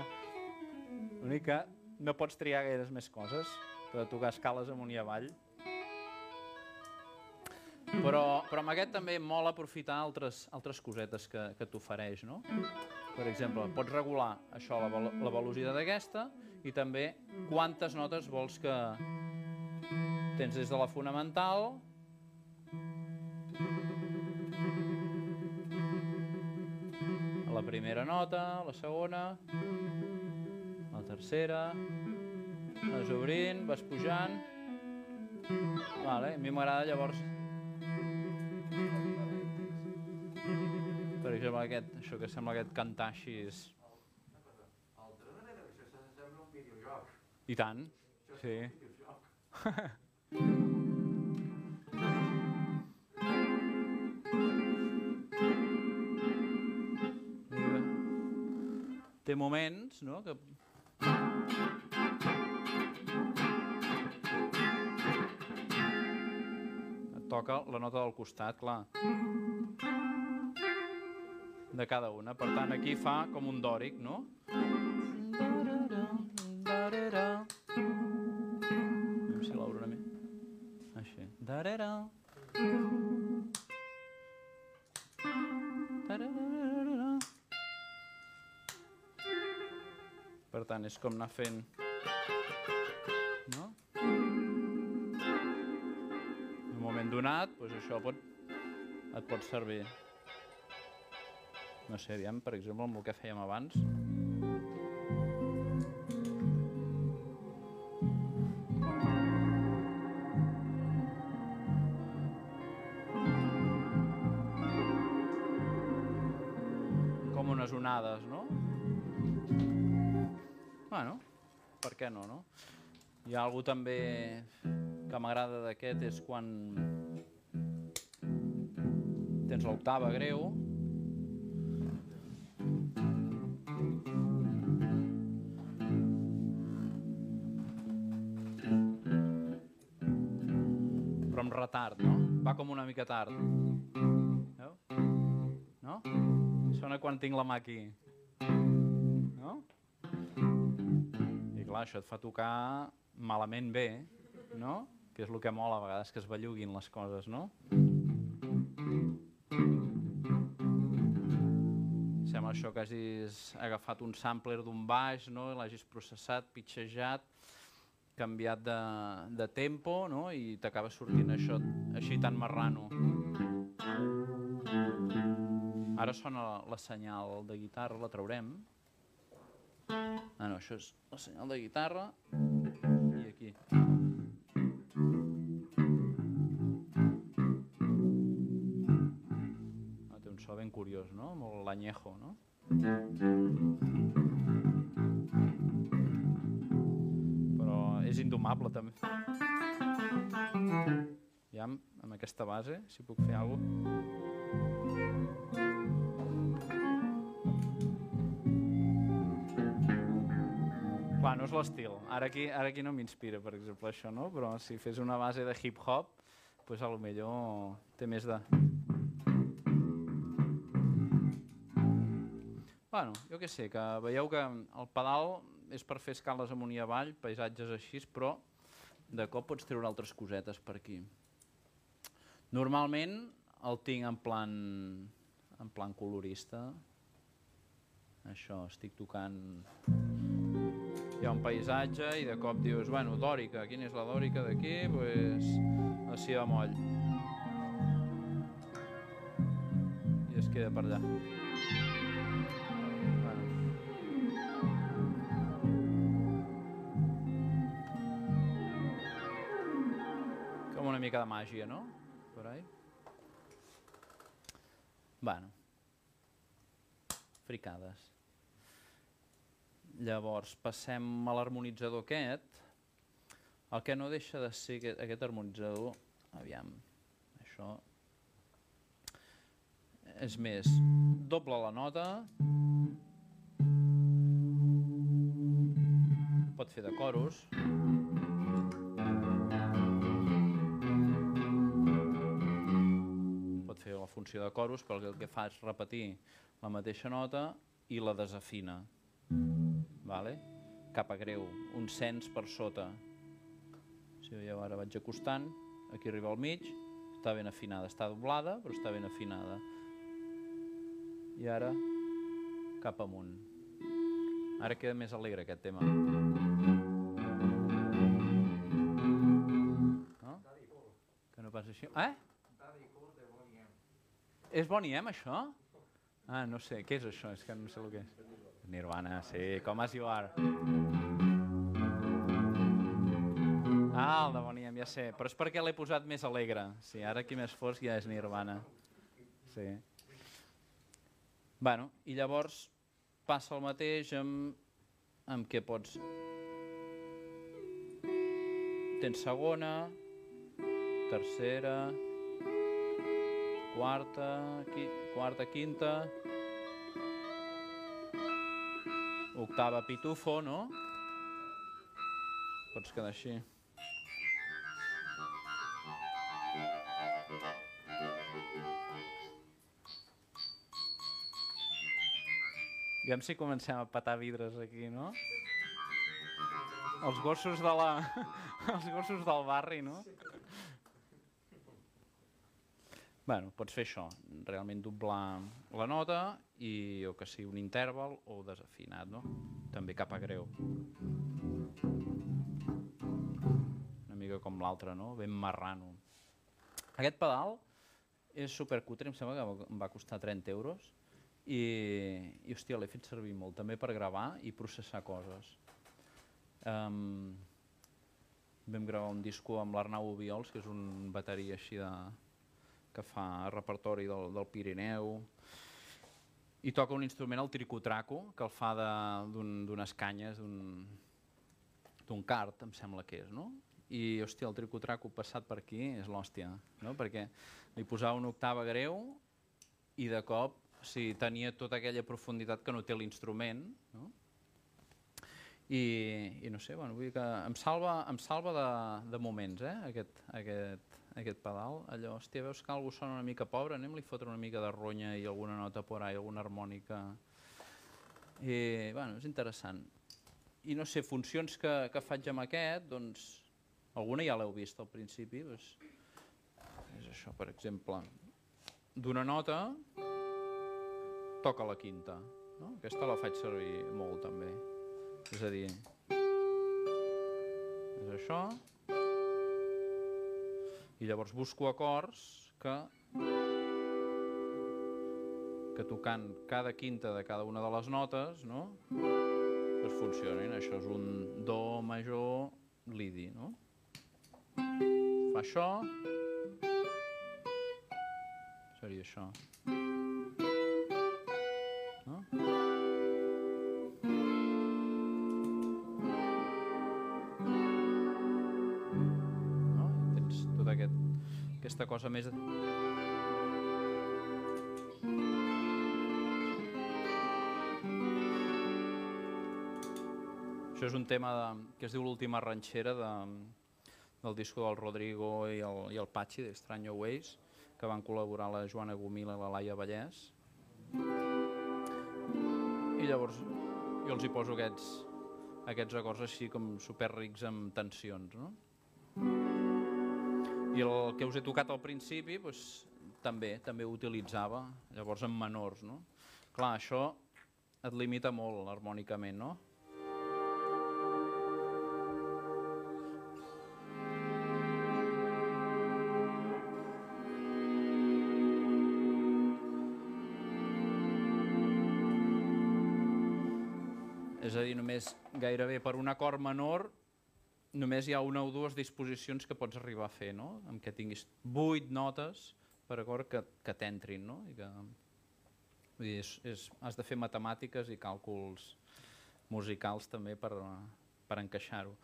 L'únic que no pots triar gaires més coses, per tocar escales amunt i avall. Però, però amb aquest també mola aprofitar altres, altres cosetes que, que t'ofereix, no? Per exemple, pots regular això, la, la velocitat d'aquesta, i també quantes notes vols que tens des de la fonamental la primera nota, la segona, la tercera, vas obrint, vas pujant. Vale, a mi m'agrada llavors per exemple aquest, això que sembla aquest cantar així és... Manera, això sembla un videojoc. I tant, sí. Mira. Té moments, no?, que... Et toca la nota del costat, clar. De cada una. Per tant, aquí fa com un dòric, no? Veure si l'obro una. Així. Darera. Tant, és com anar fent... No? En un moment donat, doncs això pot, et pot servir. No sé, aviam, per exemple, amb el que fèiem abans. Hi ha algú també que m'agrada d'aquest, és quan tens l'octava greu, però amb retard, no? Va com una mica tard. Veu? No? Sona quan tinc la mà aquí. No? I clar, això et fa tocar malament bé, no? Que és el que mola a vegades, que es belluguin les coses, no? Sembla això que hagis agafat un sampler d'un baix, no? L'hagis processat, pitxejat, canviat de, de tempo, no? I t'acaba sortint això així tan marrano. Ara sona la, la senyal de guitarra, la traurem. Ah, no, això és la senyal de guitarra. Curiós, no? Molt lanyejo, no? Però és indomable, també. Ja amb, amb aquesta base, si puc fer alguna cosa. Clar, no és l'estil. Ara aquí, ara aquí no m'inspira, per exemple, això, no? Però si fes una base de hip-hop, pues a lo millor té més de... Bueno, jo què sé, que veieu que el pedal és per fer escales amunt i avall, paisatges així, però de cop pots treure altres cosetes per aquí. Normalment el tinc en plan, en plan colorista. Això, estic tocant... Hi ha un paisatge i de cop dius, bueno, dòrica, quina és la dòrica d'aquí? Doncs pues, la si bemoll. I es queda per allà. Mica de màgia, no? Per ahí. Bueno. Fricades. Llavors, passem a l'harmonitzador aquest. El que no deixa de ser aquest, aquest harmonitzador, aviam, això és més, doble la nota, pot fer de coros, funció de coros, però el que fa és repetir la mateixa nota i la desafina vale? cap a greu, un cens per sota. Si veieu, ara vaig acostant, aquí arriba al mig, està ben afinada, està doblada, però està ben afinada. I ara, cap amunt. Ara queda més alegre aquest tema. No? Que no passa així. Eh? És Bonnie M, això? Ah, no sé, què és això? És que no sé el que és. Nirvana, sí, com as you are. Ah, el de Bonnie M, ja sé, però és perquè l'he posat més alegre. Sí, ara aquí més fosc ja és Nirvana. Sí. Bueno, i llavors passa el mateix amb, amb què pots... Tens segona, tercera, quarta, qui, quarta, quinta, octava pitufo, no? Pots quedar així. Aviam si comencem a patar vidres aquí, no? Els gossos de la... els gossos del barri, no? Sí. Bueno, pots fer això, realment doblar la nota i o que sigui un interval o desafinat, no? També cap a greu. Una mica com l'altre, no? Ben marrano. Aquest pedal és supercutre, em sembla que em va costar 30 euros i, i hòstia, l'he fet servir molt també per gravar i processar coses. Um, vam gravar un disco amb l'Arnau Obiols, que és un bateria així de, que fa repertori del, del Pirineu, i toca un instrument, el tricotraco, que el fa d'unes canyes, d'un d'un cart, em sembla que és, no? I, hòstia, el tricotraco passat per aquí és l'hòstia, no? Perquè li posava una octava greu i de cop o sigui, tenia tota aquella profunditat que no té l'instrument, no? I, i no sé, bueno, vull dir que em salva, em salva de, de moments, eh, aquest, aquest, aquest pedal. Allò, hòstia, veus que algú sona una mica pobre, anem-li fotre una mica de ronya i alguna nota por ahí, alguna harmònica. I, bueno, és interessant. I no sé, funcions que, que faig amb aquest, doncs, alguna ja l'heu vist al principi, doncs, és això, per exemple, d'una nota toca la quinta. No? Aquesta la faig servir molt també. És a dir, és això, i llavors busco acords que que tocant cada quinta de cada una de les notes, no? Pues funcionin. Això és un do major lidi, no? Fa això. Seria això. No? Aquesta cosa més... Això és un tema de, que es diu l'última ranxera de, del disco del Rodrigo i el, i el Patxi, d'Estranyo Ways, que van col·laborar la Joana Gomila i la Laia Vallès. I llavors jo els hi poso aquests, aquests acords així com superrics amb tensions, no? I el que us he tocat al principi, doncs, també també ho utilitzava, llavors en menors, no? Clar, això et limita molt harmònicament, no? És a dir, només gairebé per un acord menor només hi ha una o dues disposicions que pots arribar a fer, no? En què tinguis vuit notes per acord que, que t'entrin, no? I que, vull dir, és, és, has de fer matemàtiques i càlculs musicals també per, per encaixar-ho.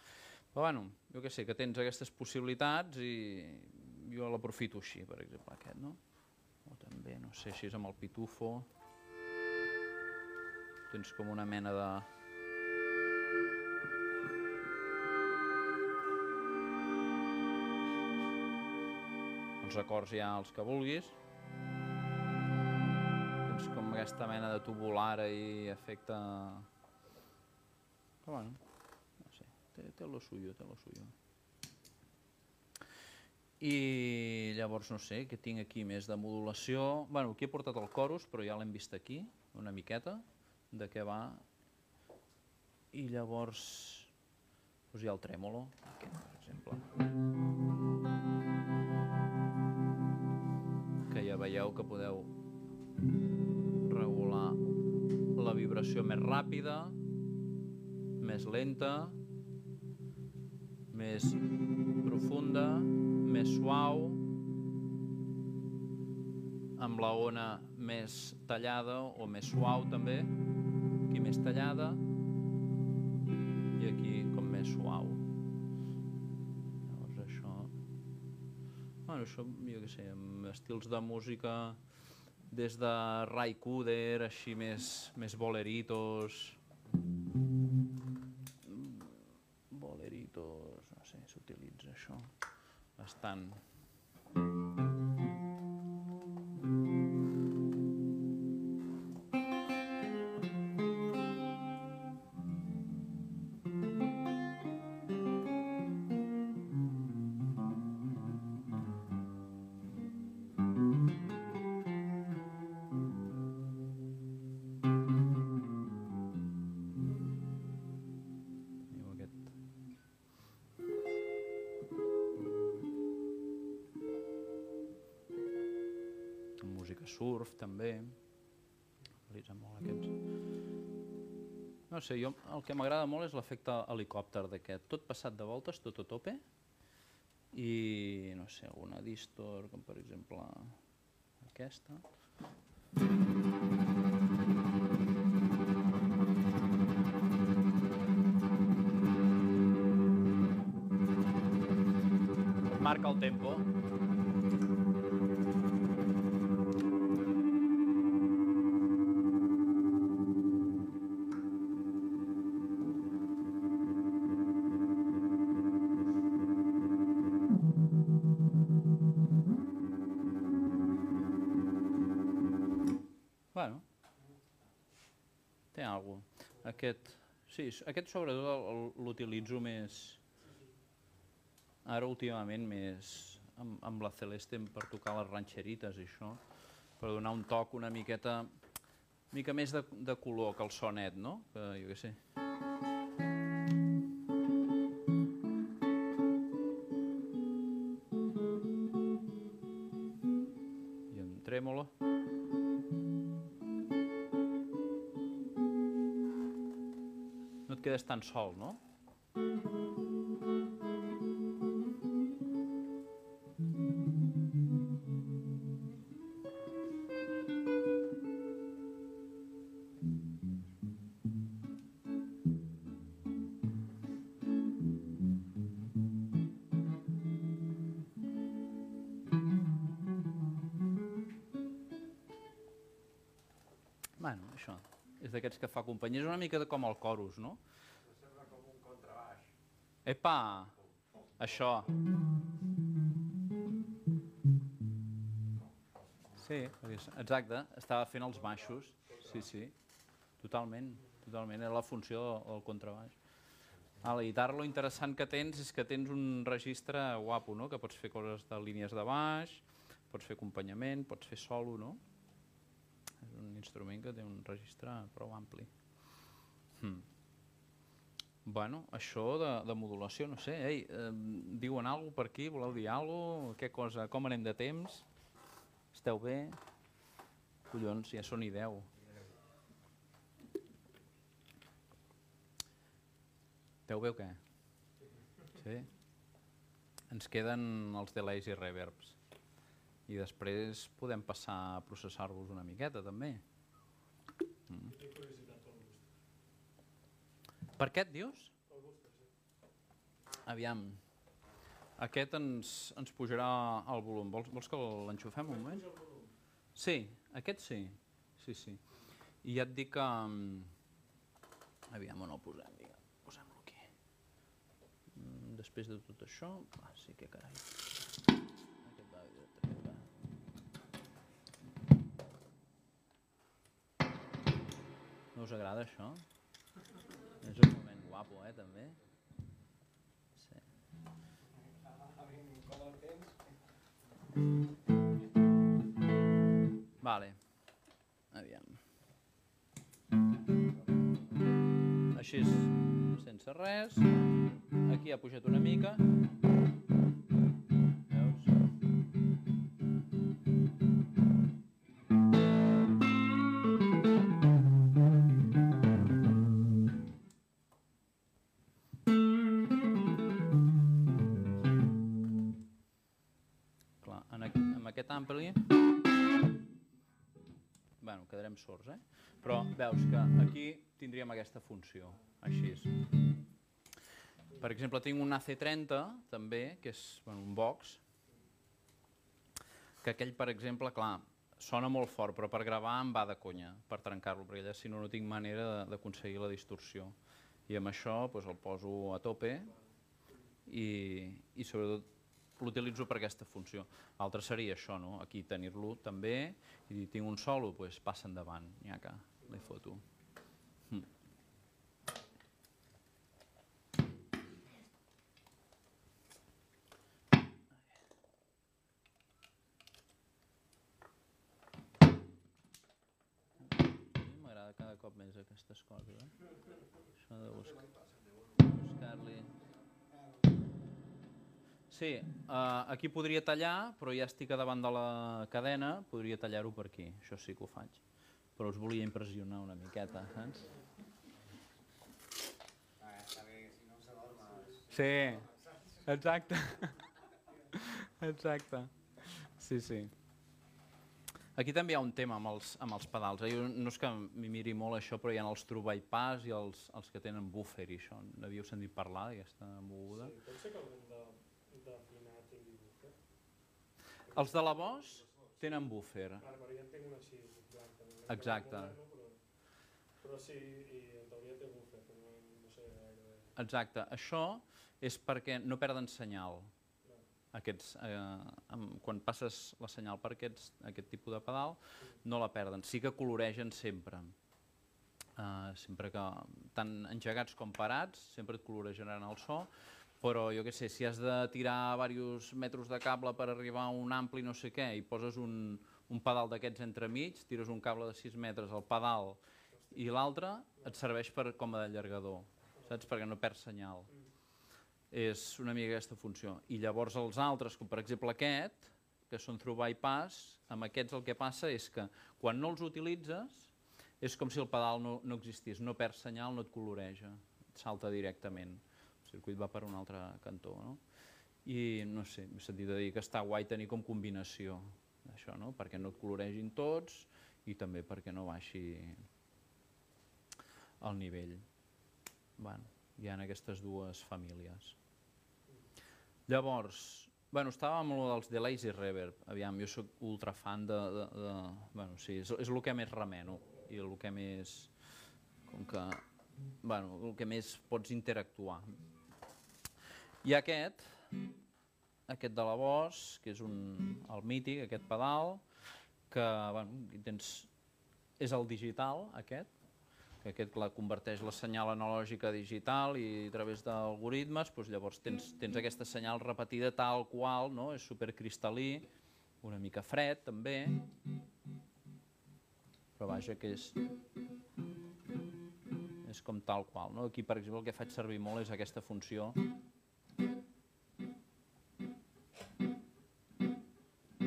Però bueno, jo que sé, que tens aquestes possibilitats i jo l'aprofito així, per exemple, aquest, no? O també, no sé, així amb el pitufo. Tens com una mena de... els acords ja els que vulguis. Tens com aquesta mena de tubular i efecte... Però bueno, no sé, té, té lo suyo, té lo suyo. I llavors no sé, què tinc aquí més de modulació. Bueno, aquí he portat el chorus, però ja l'hem vist aquí, una miqueta, de què va. I llavors doncs hi ha el trèmolo, aquest, per exemple. Que ja veieu que podeu regular la vibració més ràpida, més lenta, més profunda, més suau, amb la ona més tallada o més suau també, aquí més tallada i aquí com més suau. Bueno, això, jo què sé, amb estils de música des de Ray Cooder, així més, més boleritos, boleritos, no sé, s'utilitza això bastant. Sé, jo el que m'agrada molt és l'efecte helicòpter d'aquest. Tot passat de voltes, tot a tope. I no sé, alguna distor, com per exemple aquesta. Marca el tempo. Sí, aquest sobretot l'utilitzo més, ara últimament més amb, amb la Celeste per tocar les ranxerites i això, per donar un toc una miqueta, mica més de, de color que el sonet, no? Que jo què sé. Tan sol, no? Bueno, això, és d'aquests que fa companyia. És una mica de com el corus, no? Sembla com un contrabaix. Epa! Això. Sí, exacte, estava fent els baixos. Sí, sí, totalment, totalment, era la funció del contrabaix. A la guitarra lo interessant que tens és que tens un registre guapo, no? que pots fer coses de línies de baix, pots fer acompanyament, pots fer solo, no? És un instrument que té un registre prou ampli. Hmm. Bueno, això de, de modulació, no sé, ei, eh, diuen alguna per aquí, voleu dir alguna? Què cosa, com anem de temps? Esteu bé? Collons, ja són i 10. Esteu bé o què? Sí? Ens queden els delays i reverbs. I després podem passar a processar-vos una miqueta, també. Mm. Tinc curiositat pel gust. Per què et dius? Aviam. Aquest ens, ens pujarà el volum. Vols, vols que l'enxufem un moment? Sí, aquest sí. Sí, sí. I ja et dic que... mm, Aviam on el posem, vinga. Posem-lo aquí. Mm, Després de tot això... Ah, sí, que carai. Aquest va, aquest va. No us agrada això? És un moment guapo, eh, també. Sí. Vale. Aviam. Així sense res. Aquí ha pujat una mica. 14, eh? però veus que aquí tindríem aquesta funció, així. Per exemple, tinc un AC30, també, que és bueno, un box, que aquell, per exemple, clar, sona molt fort, però per gravar em va de conya, per trencar-lo, perquè allà, si no, no tinc manera d'aconseguir la distorsió. I amb això doncs, el poso a tope i, i sobretot l'utilitzo per aquesta funció. L'altre seria això, no? aquí tenir-lo també, i tinc un solo, doncs passa endavant, ja que li foto. Hm. M'agrada cada cop més aquestes coses, eh? Això de buscar- buscar-li... Sí, uh, aquí podria tallar, però ja estic a davant de la cadena, podria tallar-ho per aquí, això sí que ho faig. Però us volia impressionar una miqueta, saps? Sí, exacte. exacte. Sí, sí. Aquí també hi ha un tema amb els, amb els pedals. Eh? Jo no és que m'hi miri molt això, però hi ha els troball pas i els, els que tenen buffer i això. N'havíeu sentit parlar d'aquesta moguda? Sí, pot ser que algun de Els de la Bosch tenen buffer. Vale, però jo en tinc un així. Exacte. Però, però sí, i en teoria té buffer, però no, no sé gaire. Exacte. Això és perquè no perden senyal. No. Aquests, eh, amb, quan passes la senyal per aquests, aquest tipus de pedal, no la perden. Sí que coloregen sempre. Uh, sempre que, tant engegats com parats, sempre et colorejaran el so, però jo què sé, si has de tirar diversos metres de cable per arribar a un ampli no sé què i poses un, un pedal d'aquests entremig, tires un cable de 6 metres al pedal i l'altre et serveix per, com a d'allargador, saps? Perquè no perd senyal. És una mica aquesta funció. I llavors els altres, com per exemple aquest, que són through bypass, amb aquests el que passa és que quan no els utilitzes és com si el pedal no, no existís, no perd senyal, no et coloreja, et salta directament. El circuit va per un altre cantó, no? I no sé, m'he sentit a dir que està guai tenir com combinació això, no? Perquè no et coloregin tots i també perquè no baixi el nivell. Bueno, hi ha aquestes dues famílies. Llavors, bueno, estava amb lo dels delays i reverb. Aviam, jo sóc ultra fan de... de, de bueno, sí, és, és el que més remeno i el que més... Com que... Bueno, el que més pots interactuar. I aquest, aquest de la Bosch, que és un, el mític, aquest pedal, que bueno, tens, és el digital, aquest, que aquest clar, converteix la senyal analògica a digital i a través d'algoritmes doncs llavors tens, tens aquesta senyal repetida tal qual, no? és supercristal·lí, una mica fred també, però vaja que és, és com tal qual. No? Aquí, per exemple, el que faig servir molt és aquesta funció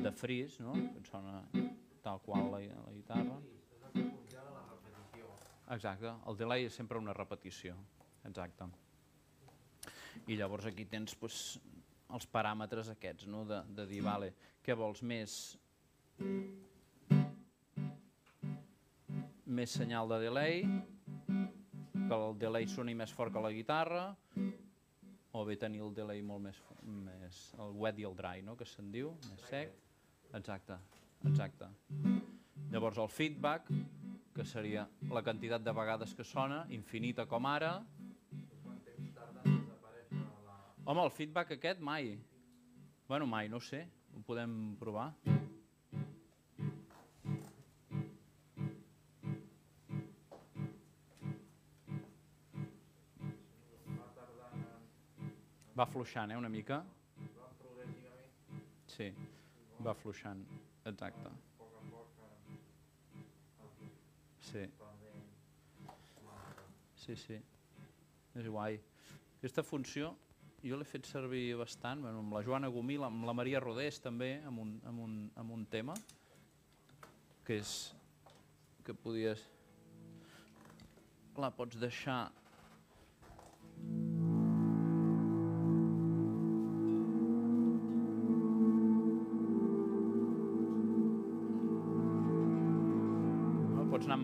de fris, no? que et sona tal qual la, la guitarra. Exacte, el delay és sempre una repetició, exacte. I llavors aquí tens pues, els paràmetres aquests, no? de, de dir, vale, què vols més? Més senyal de delay, que el delay soni més fort que la guitarra, o bé tenir el delay molt més, més el wet i el dry, no? que se'n diu, més sec. Exacte, exacte. Llavors el feedback, que seria la quantitat de vegades que sona, infinita com ara. Quant temps tarda en desaparèixer la... Home, el feedback aquest mai. Bueno, mai, no ho sé, ho podem provar. Va fluixant, eh, una mica. Sí, va fluixant, exacte. Sí, sí, sí. És guai. Aquesta funció jo l'he fet servir bastant, bueno, amb la Joana Gomí, la- amb la Maria Rodés també, amb un, amb un, amb un tema, que és que podies... La pots deixar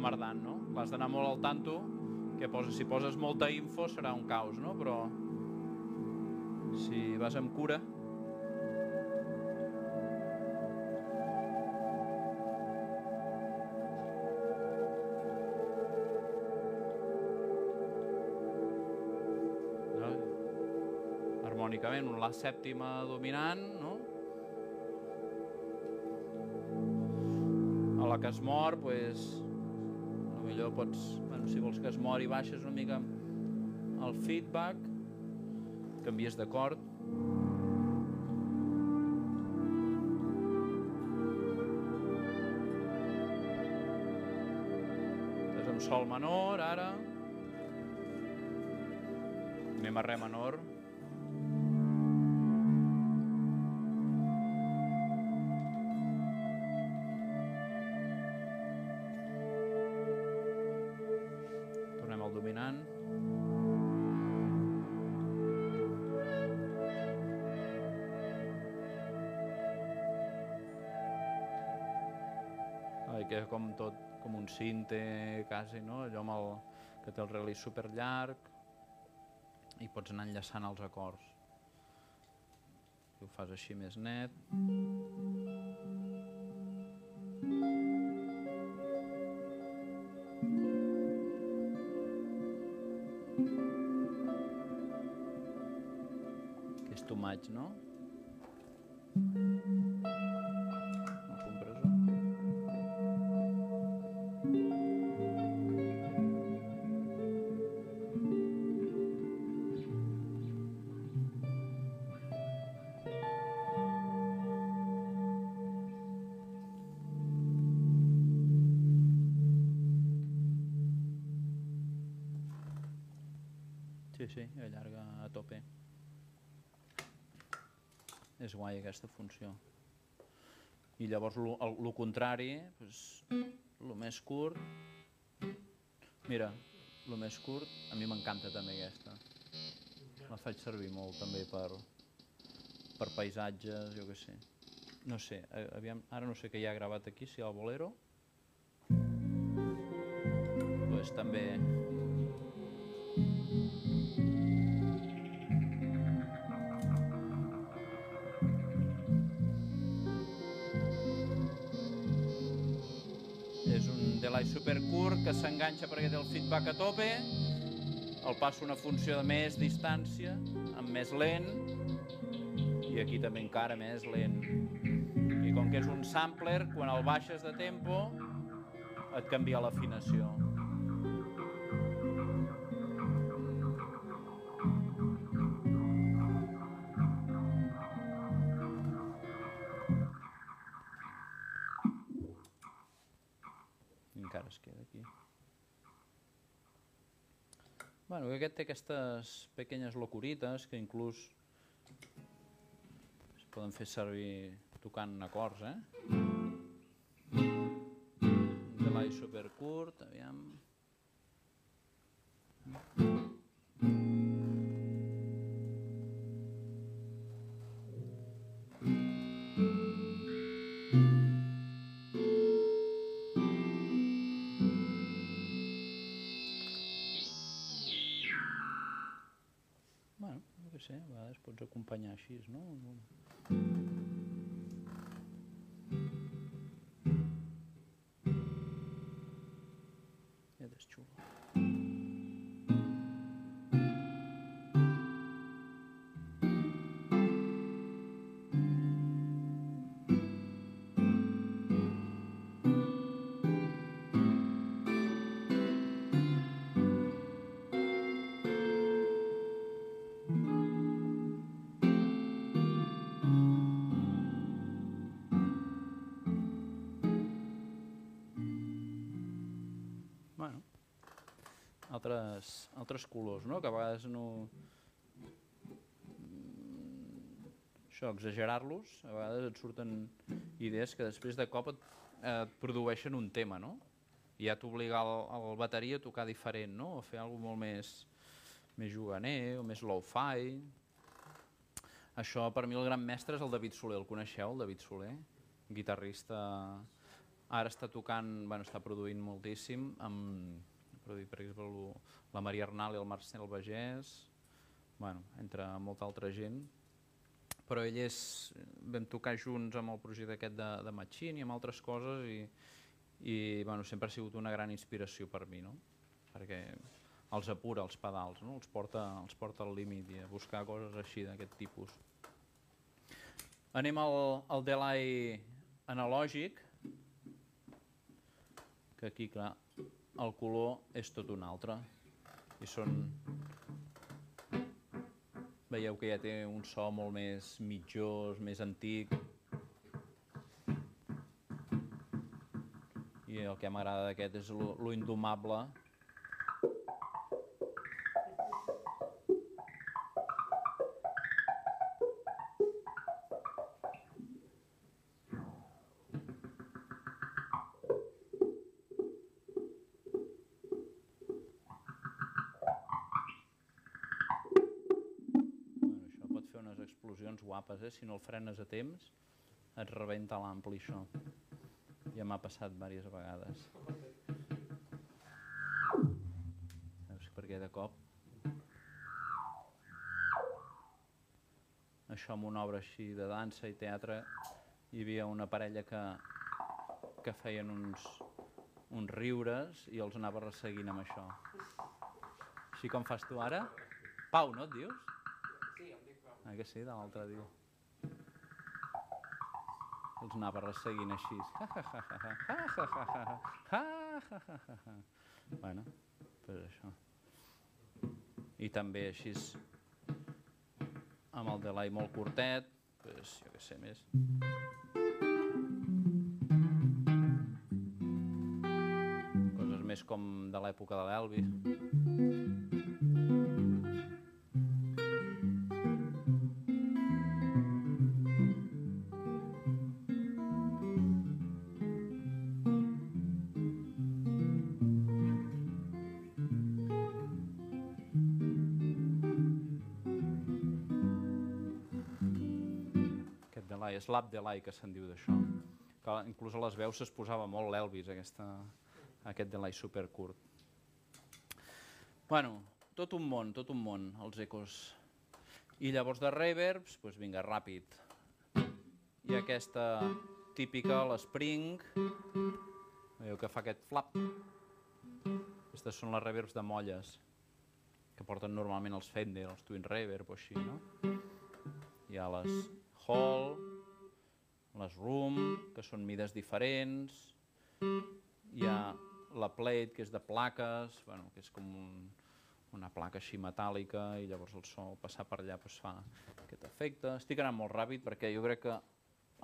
emmerdant, no? L'has d'anar molt al tanto, que poses, si poses molta info serà un caos, no? Però si vas amb cura... No? Harmònicament, un la sèptima dominant, no? A la que es mor, a millor pots, bueno, si vols que es mori, baixes una mica el feedback, canvies d'acord. Estàs amb sol menor, ara. Anem a re menor. Cinte quasi, no? Allò amb el, que té el release super llarg i pots anar enllaçant els acords. Si ho fas així més net. Que guai aquesta funció. I llavors el, el, contrari, pues, el més curt... Mira, el més curt, a mi m'encanta també aquesta. La faig servir molt també per, per paisatges, jo què sé. No sé, aviam, ara no sé què hi ha gravat aquí, si hi ha el bolero. Pues també que s'enganxa perquè té el feedback a tope, el passo una funció de més distància, amb més lent, i aquí també encara més lent. I com que és un sampler, quan el baixes de tempo, et canvia l'afinació. Bueno, que aquest té aquestes pequeñes locurites que inclús es poden fer servir tocant acords, eh? Un delay supercurt, aviam... Bueno, no sé, a vegades pots acompanyar així, no? Altres, altres colors, no? Que a vegades no... Mm, Això, exagerar-los, a vegades et surten idees que després de cop et, et produeixen un tema, no? I ja t'obliga el, el bateria a tocar diferent, no? O fer alguna molt més, més juganer o més low-fi. Això, per mi, el gran mestre és el David Soler. El coneixeu, el David Soler? Guitarrista Ara està tocant, bueno, està produint moltíssim, amb, ha produït, per exemple, la Maria Arnal i el Marcel Bagès, bueno, entre molta altra gent, però ell és, vam tocar junts amb el projecte aquest de, de Machine i amb altres coses i, i bueno, sempre ha sigut una gran inspiració per mi, no? perquè els apura els pedals, no? els, porta, els porta al límit i a buscar coses així d'aquest tipus. Anem al, al delay analògic, que aquí, clar, el color és tot un altre. I són... Veieu que ja té un so molt més mitjós, més antic. I el que m'agrada d'aquest és lo, lo indomable. Guapes, eh? Si no el frenes a temps, et rebenta l'ampli, això. Ja m'ha passat diverses vegades. Saps perquè de cop... Això amb una obra així de dansa i teatre, hi havia una parella que, que feien uns, uns riures i els anava resseguint amb això. Així com fas tu ara? Pau, no et dius? Sí, em dic Pau. Ah, que sí, de l'altre diu. Els anava resseguint així. Ja, ja, ja, ja, ja, ja, ja, ja, ja, ja, ja. Bueno, pues això. I també així amb el delay molt curtet, pues, jo què sé més. Coses més com de l'època de l'Elvis. Aquest delay, és l'ap delay que se'n diu d'això. Que inclús a les veus es posava molt l'Elvis, aquest delay supercurt. Bueno, tot un món, tot un món, els ecos. I llavors de reverbs, doncs vinga, ràpid. I aquesta típica, l'Spring, veieu que fa aquest flap. Aquestes són les reverbs de molles, que porten normalment els Fender, els Twin Reverb o així, no? Hi ha les Hall, les Room, que són mides diferents, hi ha la Plate, que és de plaques, bueno, que és com un, una placa així metàl·lica i llavors el so passar per allà doncs, fa aquest efecte. Estic anant molt ràpid perquè jo crec que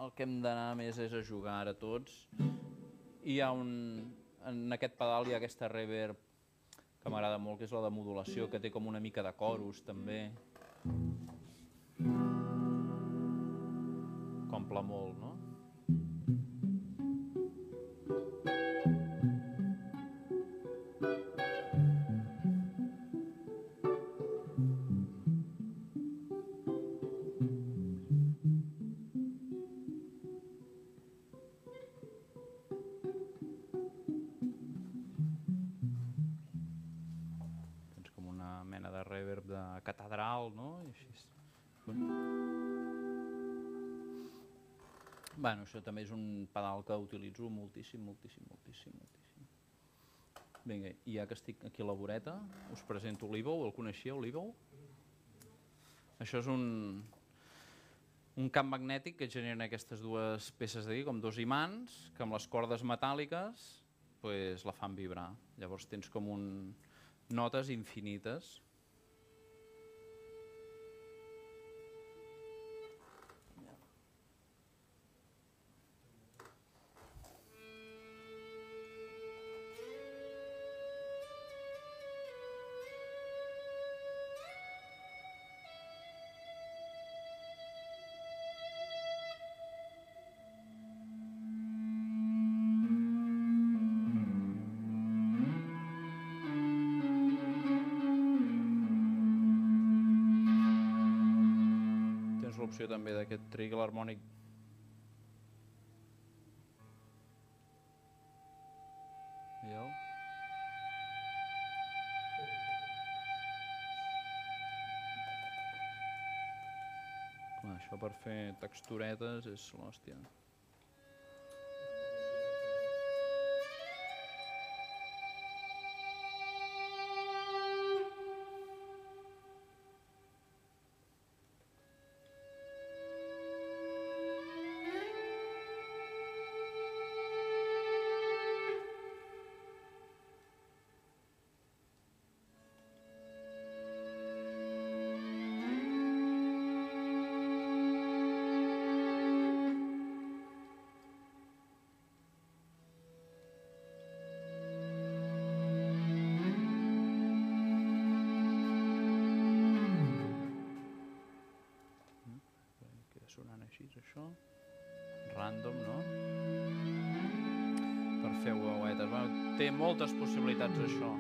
el que hem d'anar més és a jugar ara tots. Hi ha un, en aquest pedal hi ha aquesta reverb que m'agrada molt, que és la de modulació, que té com una mica de chorus també. Compla molt, no? Això també és un pedal que utilitzo moltíssim, moltíssim, moltíssim, moltíssim. Vinga, i ja que estic aquí a la voreta, us presento l'Evo, el coneixíeu, l'Evo? Això és un, un camp magnètic que generen aquestes dues peces d'aquí, com dos imants, que amb les cordes metàl·liques pues, la fan vibrar. Llavors tens com un, notes infinites. D'aquest trigle harmònic Veieu? Això per fer texturetes és l'hòstia. Possibilitats, això.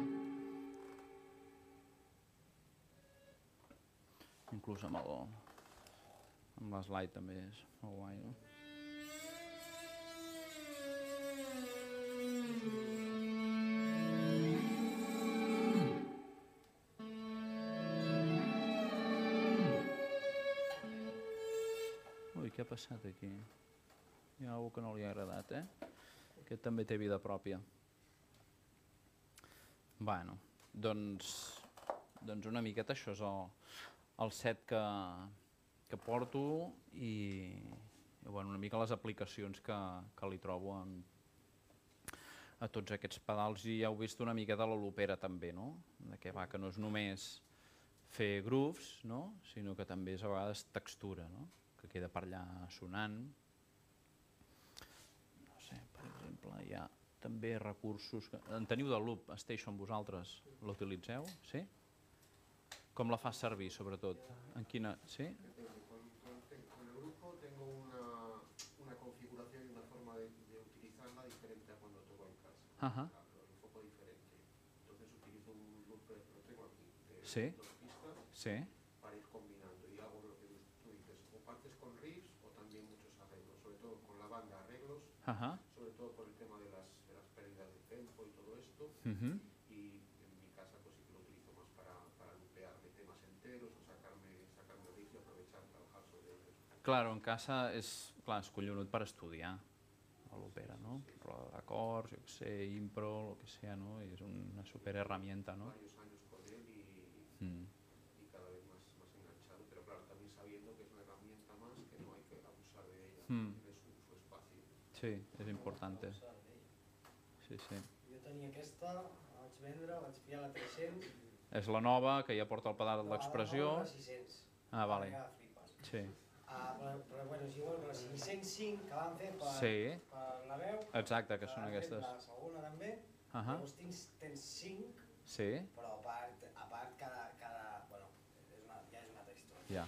Inclús amb el... Amb l'slide també és molt guai, no? Ui, què ha passat aquí? Hi ha algú que no li ha agradat, eh? Aquest també té vida pròpia. Bueno, doncs, doncs una miqueta això és el, el set que, que porto i, i bueno, una mica les aplicacions que, que li trobo en, a tots aquests pedals i ja heu vist una miqueta la lupera també, no? De què va, que no és només fer grooves, no? sinó que també és a vegades textura, no? que queda per allà sonant. No sé, per exemple, hi ha també recursos... Que... En teniu de loop station vosaltres? L'utilitzeu? Sí? Com la fas servir, sobretot? En quina... Sí? Grupo tengo una, una una forma de, de. Ajá. Utilizo un loop, lo tengo Sí. Sí? para ir combinando y hago lo que tú dices, o partes con riffs o también muchos arreglos, sobre todo con la banda arreglos, Ajá. sobre todo por el tema de las, de las pérdidas de tempo y esto. Mhm. y en mi casa pues sí que lo utilizo más para, para lupearme temas enteros o sacarme, sacarme y aprovechar trabajar sobre ellos. Claro, en casa és, clar, és collonut per estudiar a l'òpera, no? Roda d'acords, jo què sé, impro, el que sea, no? I és una super herramienta, no? Varios años con él y, Mm. y cada vez más, más enganchado, pero claro, también sabiendo que es una herramienta más que no hay que abusar de ella, Mm. tiene su, su espacio. Sí, és important. Sí, sí. Tenia aquesta, la vaig vendre, vaig pillar la 300 i... És la nova, que ja porta el pedal d'expressió. La 600. Ah, vale. Sí. Ah, però, però bueno, és igual la 505 que van fer per, Sí, per la veu. exacte, que són han fet aquestes. La segona també. Ahà. Llavors tens, tens 5, Sí, però a part, a part cada, cada... Bueno, és una, ja és una altra història. ja.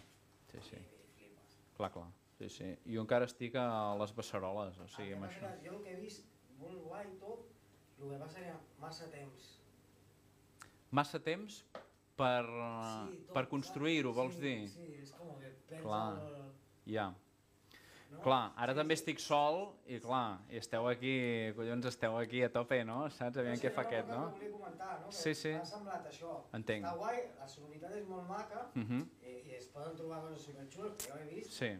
Sí, sí. I, i. Clar, clar. Sí, sí. Jo encara estic a les beceroles, o sigui, El amb això. Jo el que he vist, molt guai tot, el que passa era massa temps. Massa temps per, Sí, tot, per construir-ho, vols sí, dir? Sí, és com que perds Clar. el... Ja. No? Clar, ara Sí, també sí. estic sol i clar, i esteu aquí, collons, esteu aquí a tope, no? Saps? Aviam No, què sí, fa era aquest, no? que volia comentar, no? Sí, Que sí. M'ha semblat això. Entenc. Està guai, la sonoritat és molt maca Mhm. i, i es poden trobar coses superxules, que jo he vist, Sí.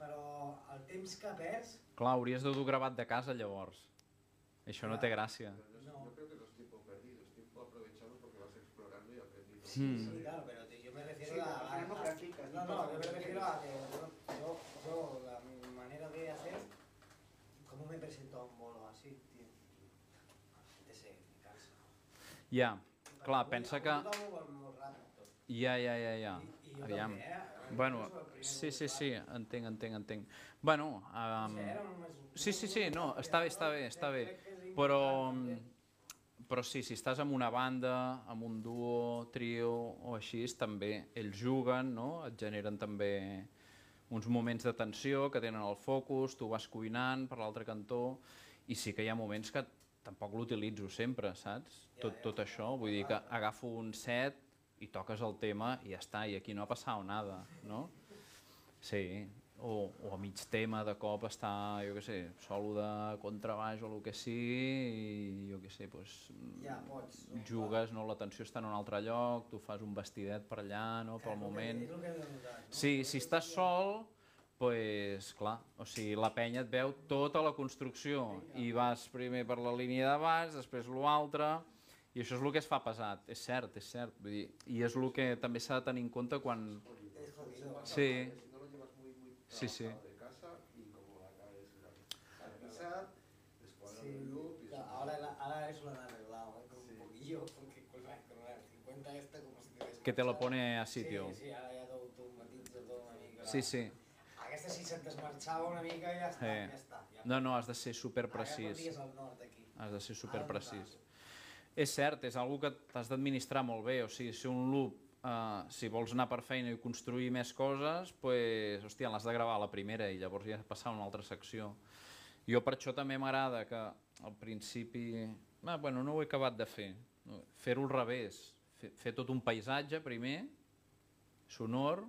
però el temps que perds... Clar, hauries dur gravat de casa llavors. Això no té gràcia. No yo creo que no es tiempo perdido, es tiempo aprovechado porque vas explorando y aprendiendo. Hmm. Sí, claro, pero te- yo me refiero Sí, a... a- No, no, yo me ¿me refiero a que yo, yo, la mi manera de hacer, ¿cómo me presento a un bolo así, tío? La gente se me cansa. Ja, clar, pensa que... Ja, ja, ja, ja. Aviam. eh? Bueno, sí, sí, sí, entenc, entenc, entenc. Bueno, um, sí, sí, sí, no, està bé, està bé, està bé. Que és però, també. però sí, si estàs amb una banda, amb un duo, trio o així, també ells juguen, no? et generen també uns moments de tensió que tenen el focus, tu vas cuinant per l'altre cantó, i sí que hi ha moments que tampoc l'utilitzo sempre, saps? Tot, tot això, vull dir que agafo un set i toques el tema i ja està, i aquí no ha passat nada, no? Sí, o, o a mig tema de cop està, jo què sé, solo de contrabaix o el que sigui, i jo què sé, doncs, Ja, pots. no? jugues, no? l'atenció està en un altre lloc, tu fas un vestidet per allà, no? pel moment. Que notar, no? Sí, si estàs sol, pues, clar, o sigui, la penya et veu tota la construcció i vas primer per la línia de baix, després l'altre, i això és el que es fa pesat, és cert, és cert, vull dir, i és el que també s'ha de tenir en compte quan... Sí, Si no lo llevas muy, muy Sí, sí. de casa y como descuadrar Sí, el loop y claro, ahora, la- ahora eso lo han arreglado, ¿eh? Sí. un poquillo, porque con la, con la 50 esta como si te que te lo pone a sitio. Sí, sí, ara ja t'ho tot una mica. Sí, sí. Aquesta si se't desmarxava una mica ja està, Eh. ja està. Ja. No, no, has de ser super Ara ja nord aquí. Has de ser super Ara precís. És cert, és algo que t'has d'administrar molt bé, o sigui, si un loop, eh, si vols anar per feina i construir més coses, pues, hòstia, l'has de gravar a la primera i llavors ja passar a una altra secció. Jo per això també m'agrada que al principi... Ah, bueno, no ho he acabat de fer. Fer-ho al revés. Fer, fer tot un paisatge primer, sonor,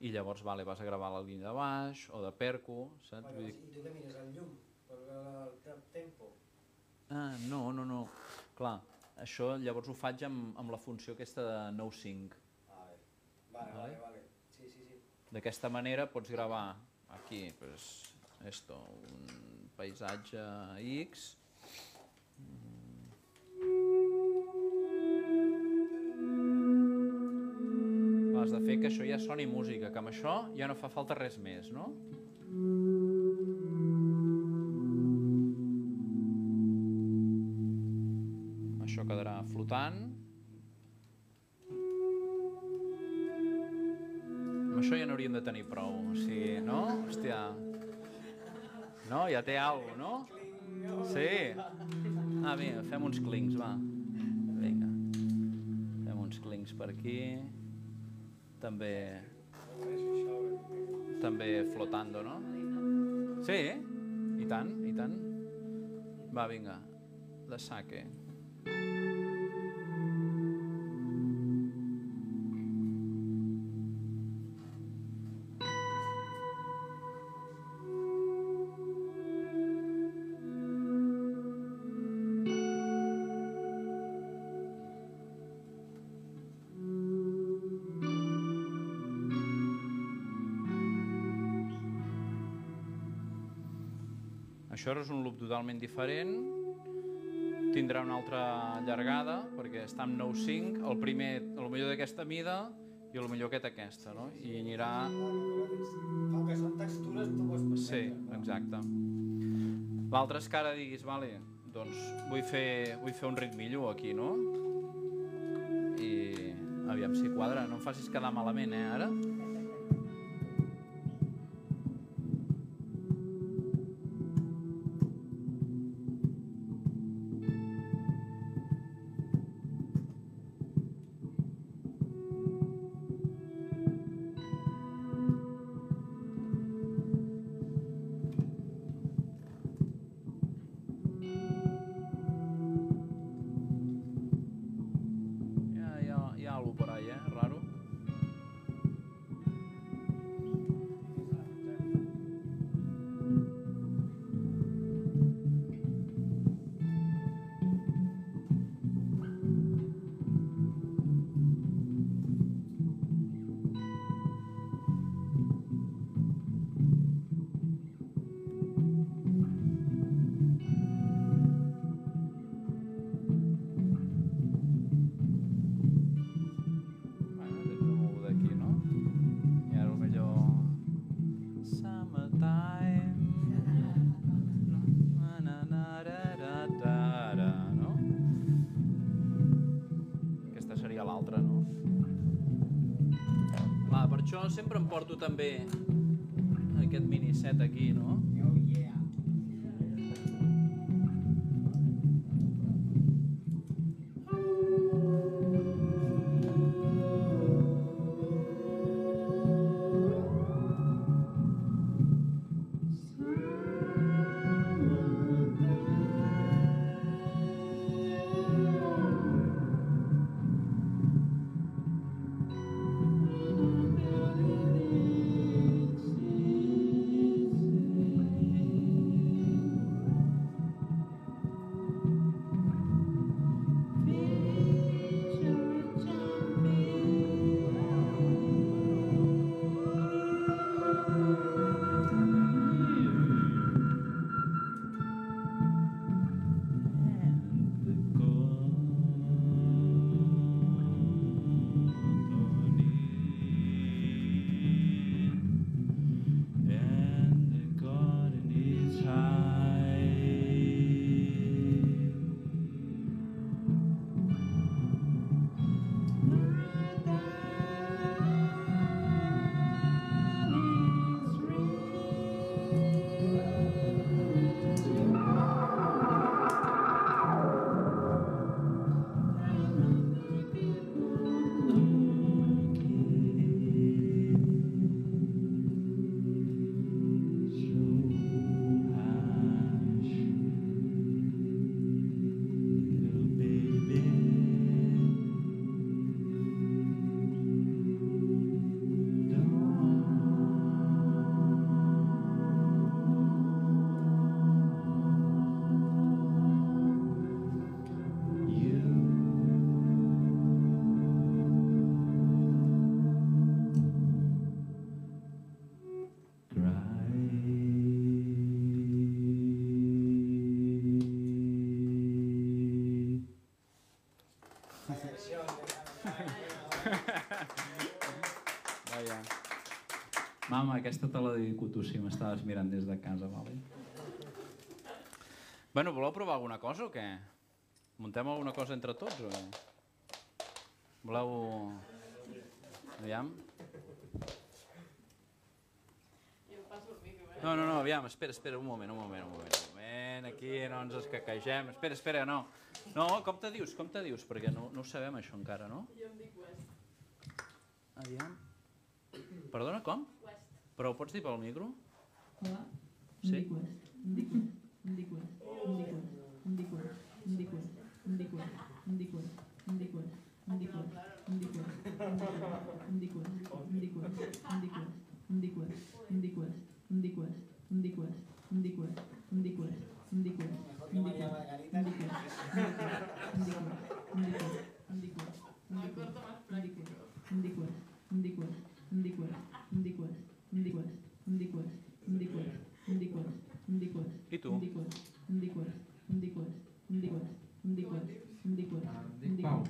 i llavors vale, vas a gravar la línia de baix o de perco, saps? Vale, Vull I dir, tu què mires, el llum? Per veure el te- tempo? ah, no, no, no, clar, això llavors ho faig amb, amb la funció aquesta de no sync. Vale, vale, Vale. vale. Sí, sí, sí. D'aquesta manera pots gravar aquí, pues, esto, un paisatge X. Mm. Has de fer que això ja soni música, que amb això ja no fa falta res més, no? Això flotant. Amb això ja n'hauríem de tenir prou, o sigui, no? Hòstia. No? Ja té alguna no? Sí? Ah, vinga, fem uns clinks, va. Vinga. Fem uns clinks per aquí. També, també flotando, no? Sí? I tant, i tant. Va, vinga. De saque. Això és un loop totalment diferent, tindrà una altra llargada, perquè està en 9-5, el primer, lo millor d'aquesta mida, i lo millor aquest aquesta, no? I anirà... Com que són textures, tu pots permetre. Sí, exacte. L'altre és que ara diguis, vale, doncs vull fer, vull fer un ritmillo aquí, no? I aviam si quadra, no em facis quedar malament, eh, ara? aquesta te la dedico tu si m'estaves mirant des de casa, vale? Bueno, voleu provar alguna cosa o què? Muntem alguna cosa entre tots o... Voleu... Aviam. No, no, no, aviam, espera, espera, un moment, un moment, un moment, un moment, aquí no ens escaquegem, espera, espera, no. No, com te dius, com te dius, perquè no, no ho sabem això encara, no? Jo em dic West. Aviam. Perdona, com? Però ho pots dir pel micro? Hola. Sí? Dicuera, dicuera, dicuera, dicuera, ¿Y tú? Pau.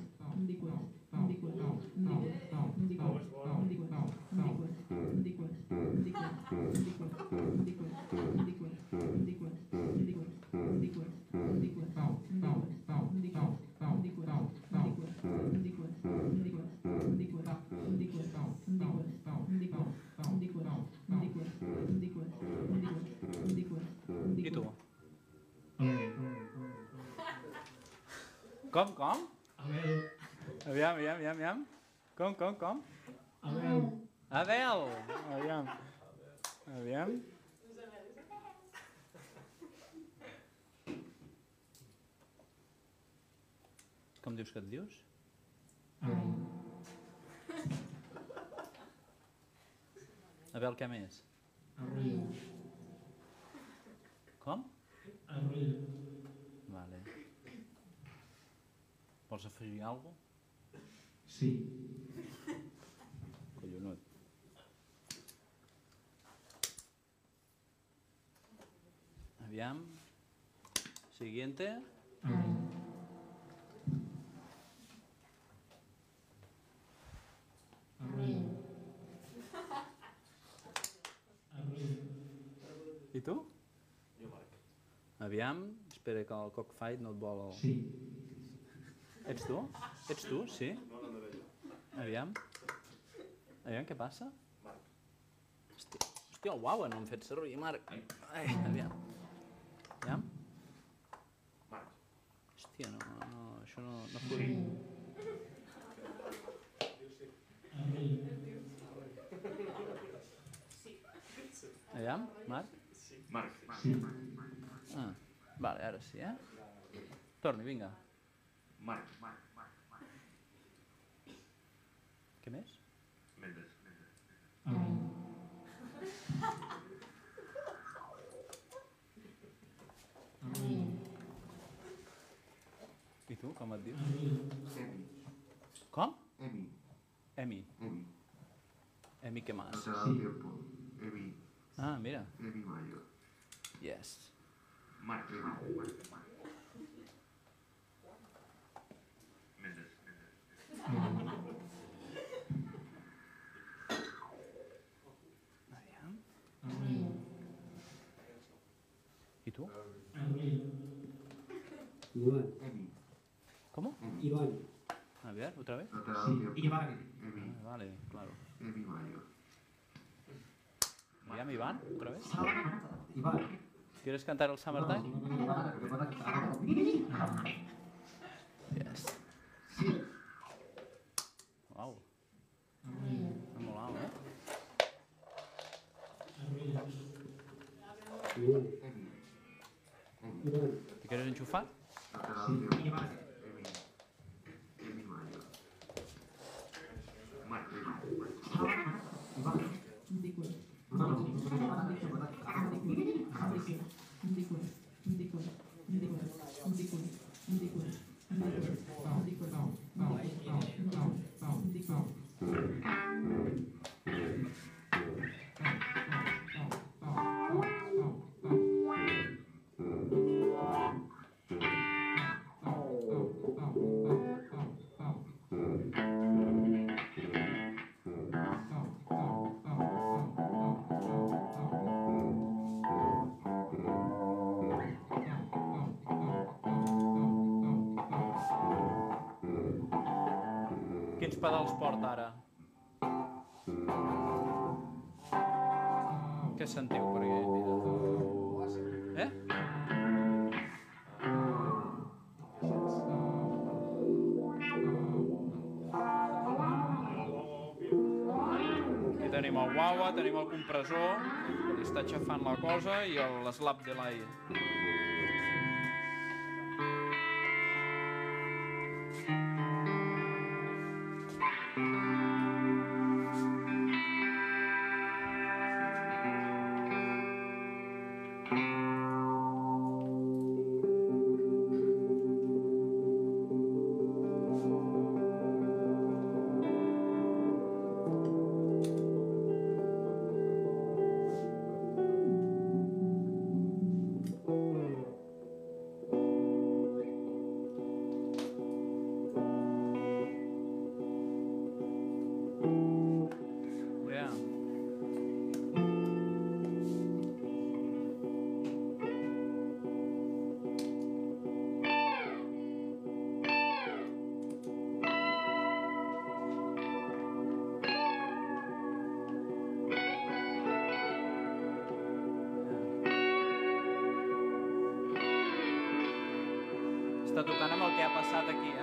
Com, com? Aviam, aviam, aviam, aviam. Com, com, com? Abel. Aviam. Aviam. Com dius que et dius? Abel, què més? Com? Vale. Vols afegir alguna cosa? Sí. Collonut. Aviam. Siguiente. I tu? Jo, Marc. Aviam. Espera que el cockfight no et vol... El... Sí. Ets tu? Ets tu, sí? Aviam. Aviam, què passa? Marc. Hòstia, hòstia, uau, no em fet servir, Marc. Ai, aviam. Aviam. Marc. Hòstia, no, no, això no, no fot. Aviam, Marc? Marc. Sí. Ah, vale, ara sí, eh? Torni, vinga. Marc. Marc. Què més? Mendes. I tu, com et dius? Emi. Com? Emi. Emi. Emi. Emi, què más? Se da Sí. tiempo. Emi. Ah, mira. Emi mayor. Yes. Marc. Emi. Emi. ¿Cómo? Iván. A ver, otra vez. Sí. Iván. Emi. Ah, vale, claro. Emi mayor. Aviam, Iván, otra vez. Iván. ¿Quieres cantar el Summertime? Yes. Wow. Ha eh? Iván. Iván. ¿Te quieres enchufar? No te tenim el compressor, està aixafant la cosa i el slab l'aire. passada aqui.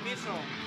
permiso.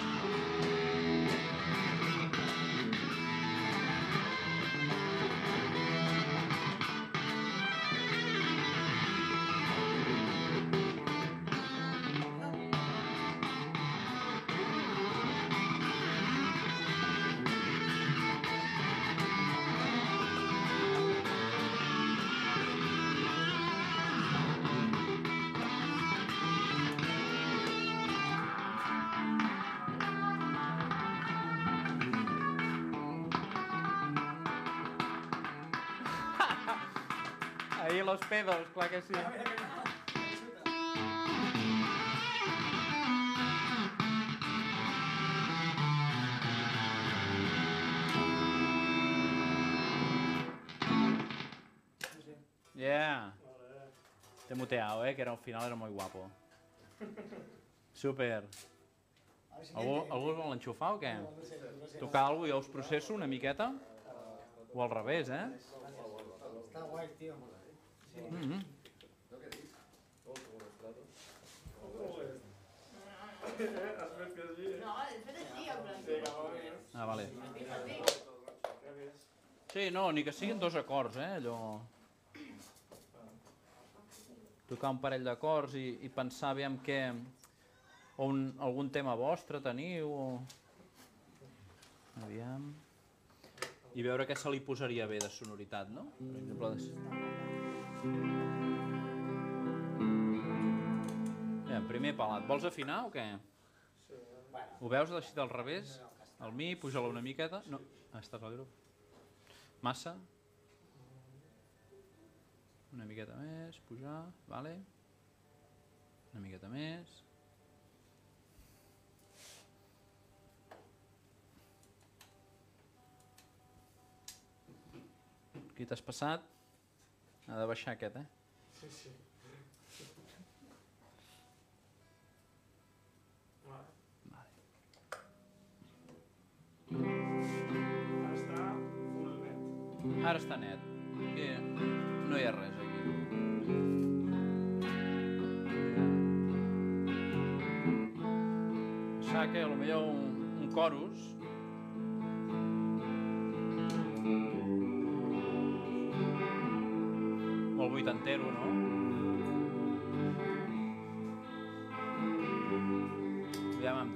torpedos, clar que sí. Yeah. Te muteado, eh, que era un final era muy guapo. Súper. Algú, algú vol enxufar o què? Tocar alguna cosa i jo us processo una miqueta? O al revés, eh? Està guai, tio. Ah, vale. Gràcies. Sí, no, ni que siguin dos acords, eh, allò... Tocar un parell d'acords i, i pensar aviam què... O un, algun tema vostre teniu, o... Aviam... I veure què se li posaria bé de sonoritat, no? Per exemple, de... Aviam, primer pelat. Vols afinar o què? Bueno, Ho veus així del revés? El mi, puja-la una miqueta. No, ah, estàs al grup. Massa. Una miqueta més, pujar, vale. Una miqueta més. Aquí t'has passat? Ha de baixar aquest, eh? Sí, sí. Vale. Ara està net. Ara està net. Aquí no hi ha res aquí. Pensar que potser un, un chorus molt vuitantero, no? Aviam amb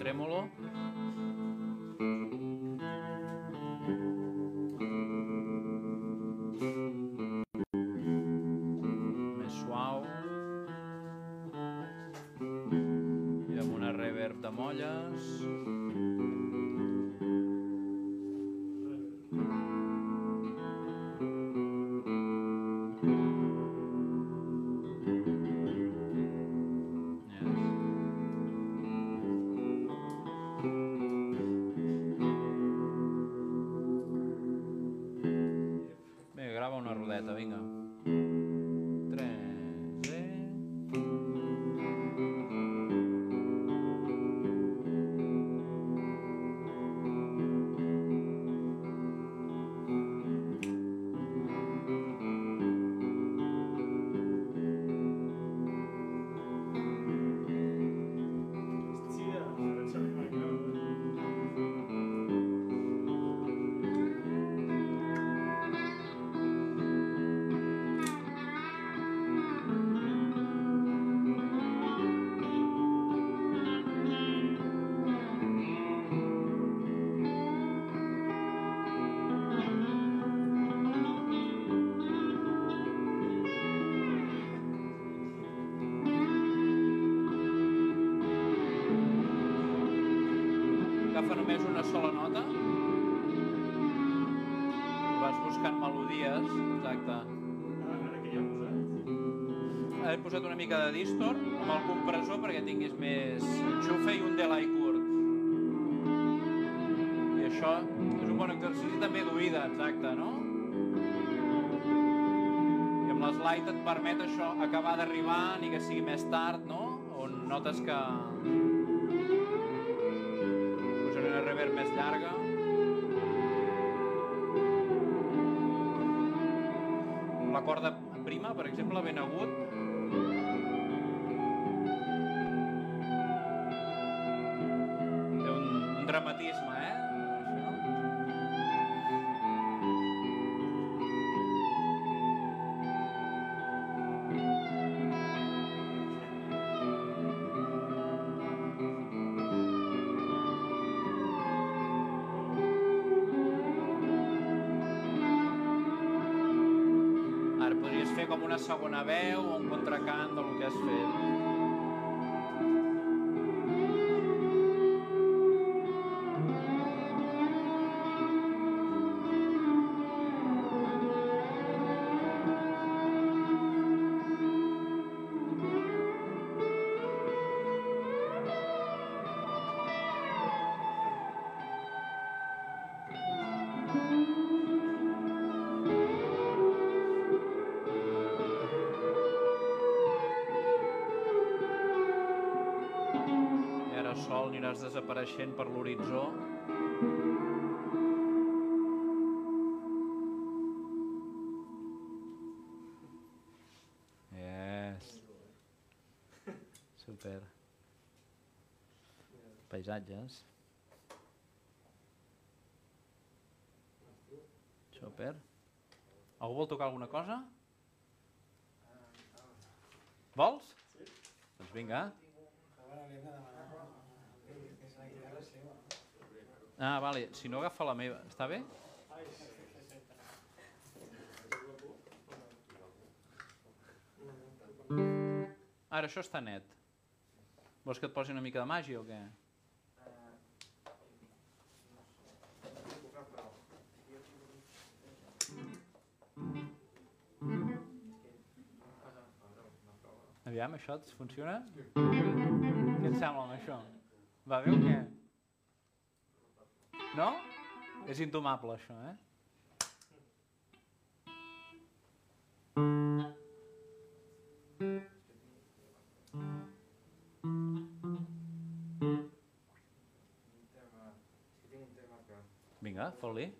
mica de distor amb el compressor perquè tinguis més enxufe i un delay curt. I això és un bon exercici també d'oïda, exacte, no? I amb l'slide et permet això, acabar d'arribar, ni que sigui més tard, no? On notes que... Posaré una reverb més llarga. La corda prima, per exemple, ben agut, dramatisme, eh? Ara podries fer com una segona veu o un contracant del que has fet. Paisatges. Super. Algú vol tocar alguna cosa? Vols? Doncs vinga. Ah, vale. Si no, agafa la meva. Està bé? Ara, això està net. Vols que et posi una mica de màgia o què? Aviam, això et funciona? Què et sembla amb això? Va bé o què? No? És intomable, això, eh? Vinga, fot-li.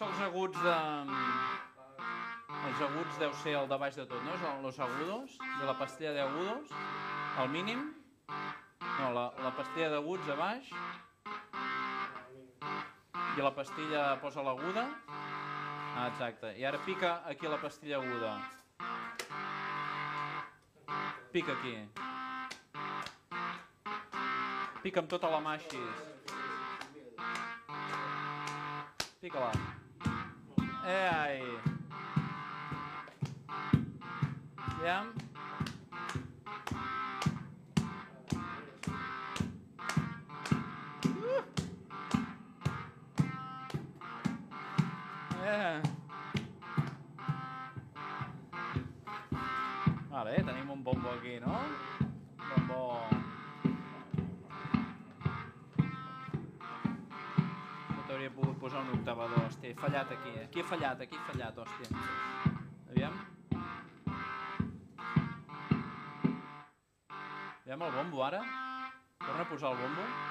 Baixa els aguts de... Els aguts deu ser el de baix de tot, no? Són Los agudos, de la pastilla de agudos, al mínim. No, la, la pastilla d'aguts a baix. I la pastilla posa l'aguda. Ah, exacte. I ara pica aquí la pastilla aguda. Pica aquí. Pica amb tota la mà així. Pica-la. Eh, ai. Aviam. Aquí. He fallat, aquí he fallat, hòstia. Aviam. Aviam el bombo ara. Torna a posar el bombo.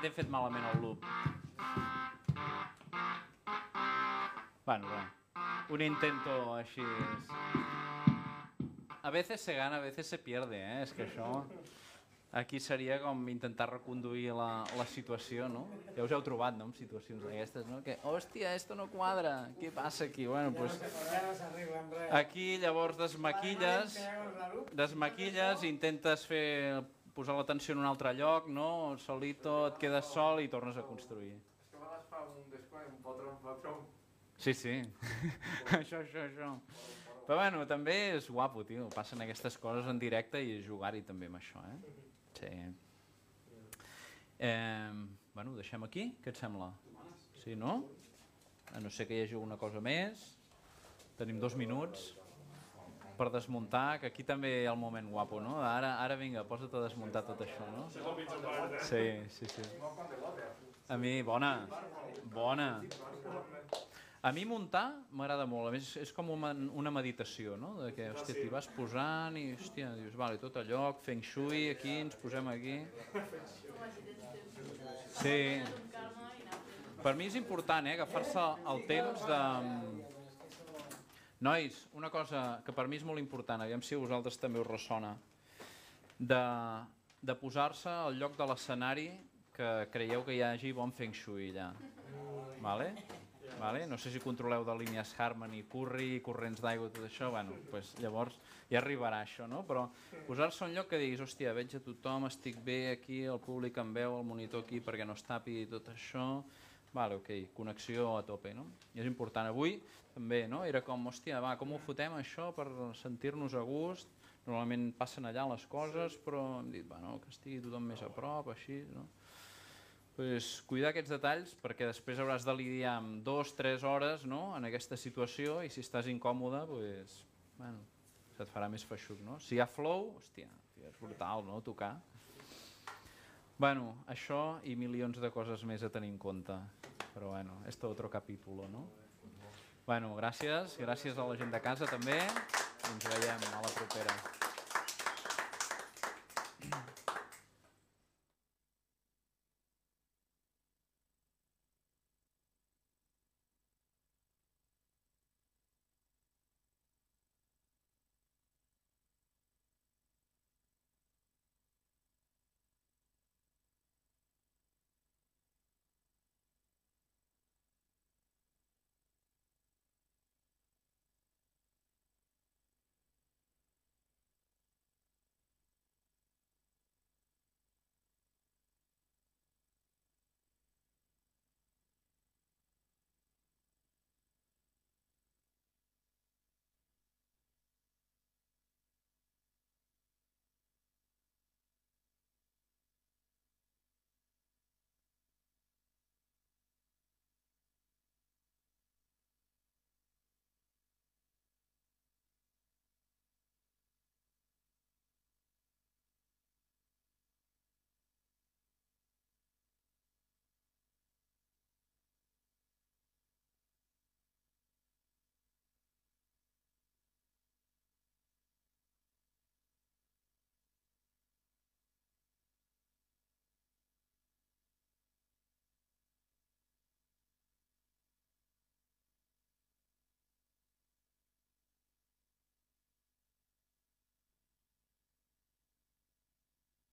Aquí t'he fet malament el loop. Bueno, bueno. Un intento així... A veces se gana, a veces se pierde, eh? És que això... Aquí seria com intentar reconduir la, la situació, no? Ja us heu trobat, no?, en situacions d'aquestes, no? Que, hòstia, esto no quadra, què passa aquí? Bueno, pues, amb res. aquí llavors desmaquilles, desmaquilles, intentes fer posar l'atenció en un altre lloc, no? Solito, et quedes sol i tornes a construir. És que a vegades fa un descoll, un patró, un patró. Sí, sí. això, això, això. Però bueno, també és guapo, tio. Passen aquestes coses en directe i jugar-hi també amb això, eh? Sí. Eh, bueno, ho deixem aquí? Què et sembla? Sí, no? A no ser que hi hagi alguna cosa més. Tenim dos minuts per desmuntar, que aquí també hi ha el moment guapo, no? Ara, ara vinga, posa't a desmuntar tot això, no? Sí, sí, sí. A mi, bona, bona. A mi muntar m'agrada molt, a més és com una, una meditació, no? De que, hòstia, t'hi vas posant i, hòstia, dius, vale, tot a lloc, feng shui, aquí, ens posem aquí. Sí. Per mi és important, eh, agafar-se el temps de... Nois, una cosa que per mi és molt important, aviam si vosaltres també us ressona. de, de posar-se al lloc de l'escenari que creieu que hi hagi bon feng shui allà. Vale? Vale? No sé si controleu de línies Harmony, Curry, corrents d'aigua, tot això, bueno, pues llavors ja arribarà això, no? Però posar-se un lloc que diguis, hòstia, veig a tothom, estic bé aquí, el públic em veu, el monitor aquí perquè no es tapi tot això, vale, ok, connexió a tope, no? I és important. Avui també, no? Era com, hòstia, va, com ho fotem això per sentir-nos a gust? Normalment passen allà les coses, però hem dit, bueno, que estigui tothom més a prop, així, no? pues, cuidar aquests detalls perquè després hauràs de lidiar amb dos, tres hores no? en aquesta situació i si estàs incòmode pues, bueno, se't farà més feixuc. No? Si hi ha flow, hòstia, és brutal no? tocar. Bueno, això i milions de coses més a tenir en compte. Però bueno, és tot otro capítol, no? Bueno, gràcies. Gràcies a la gent de casa també. I ens veiem a la propera.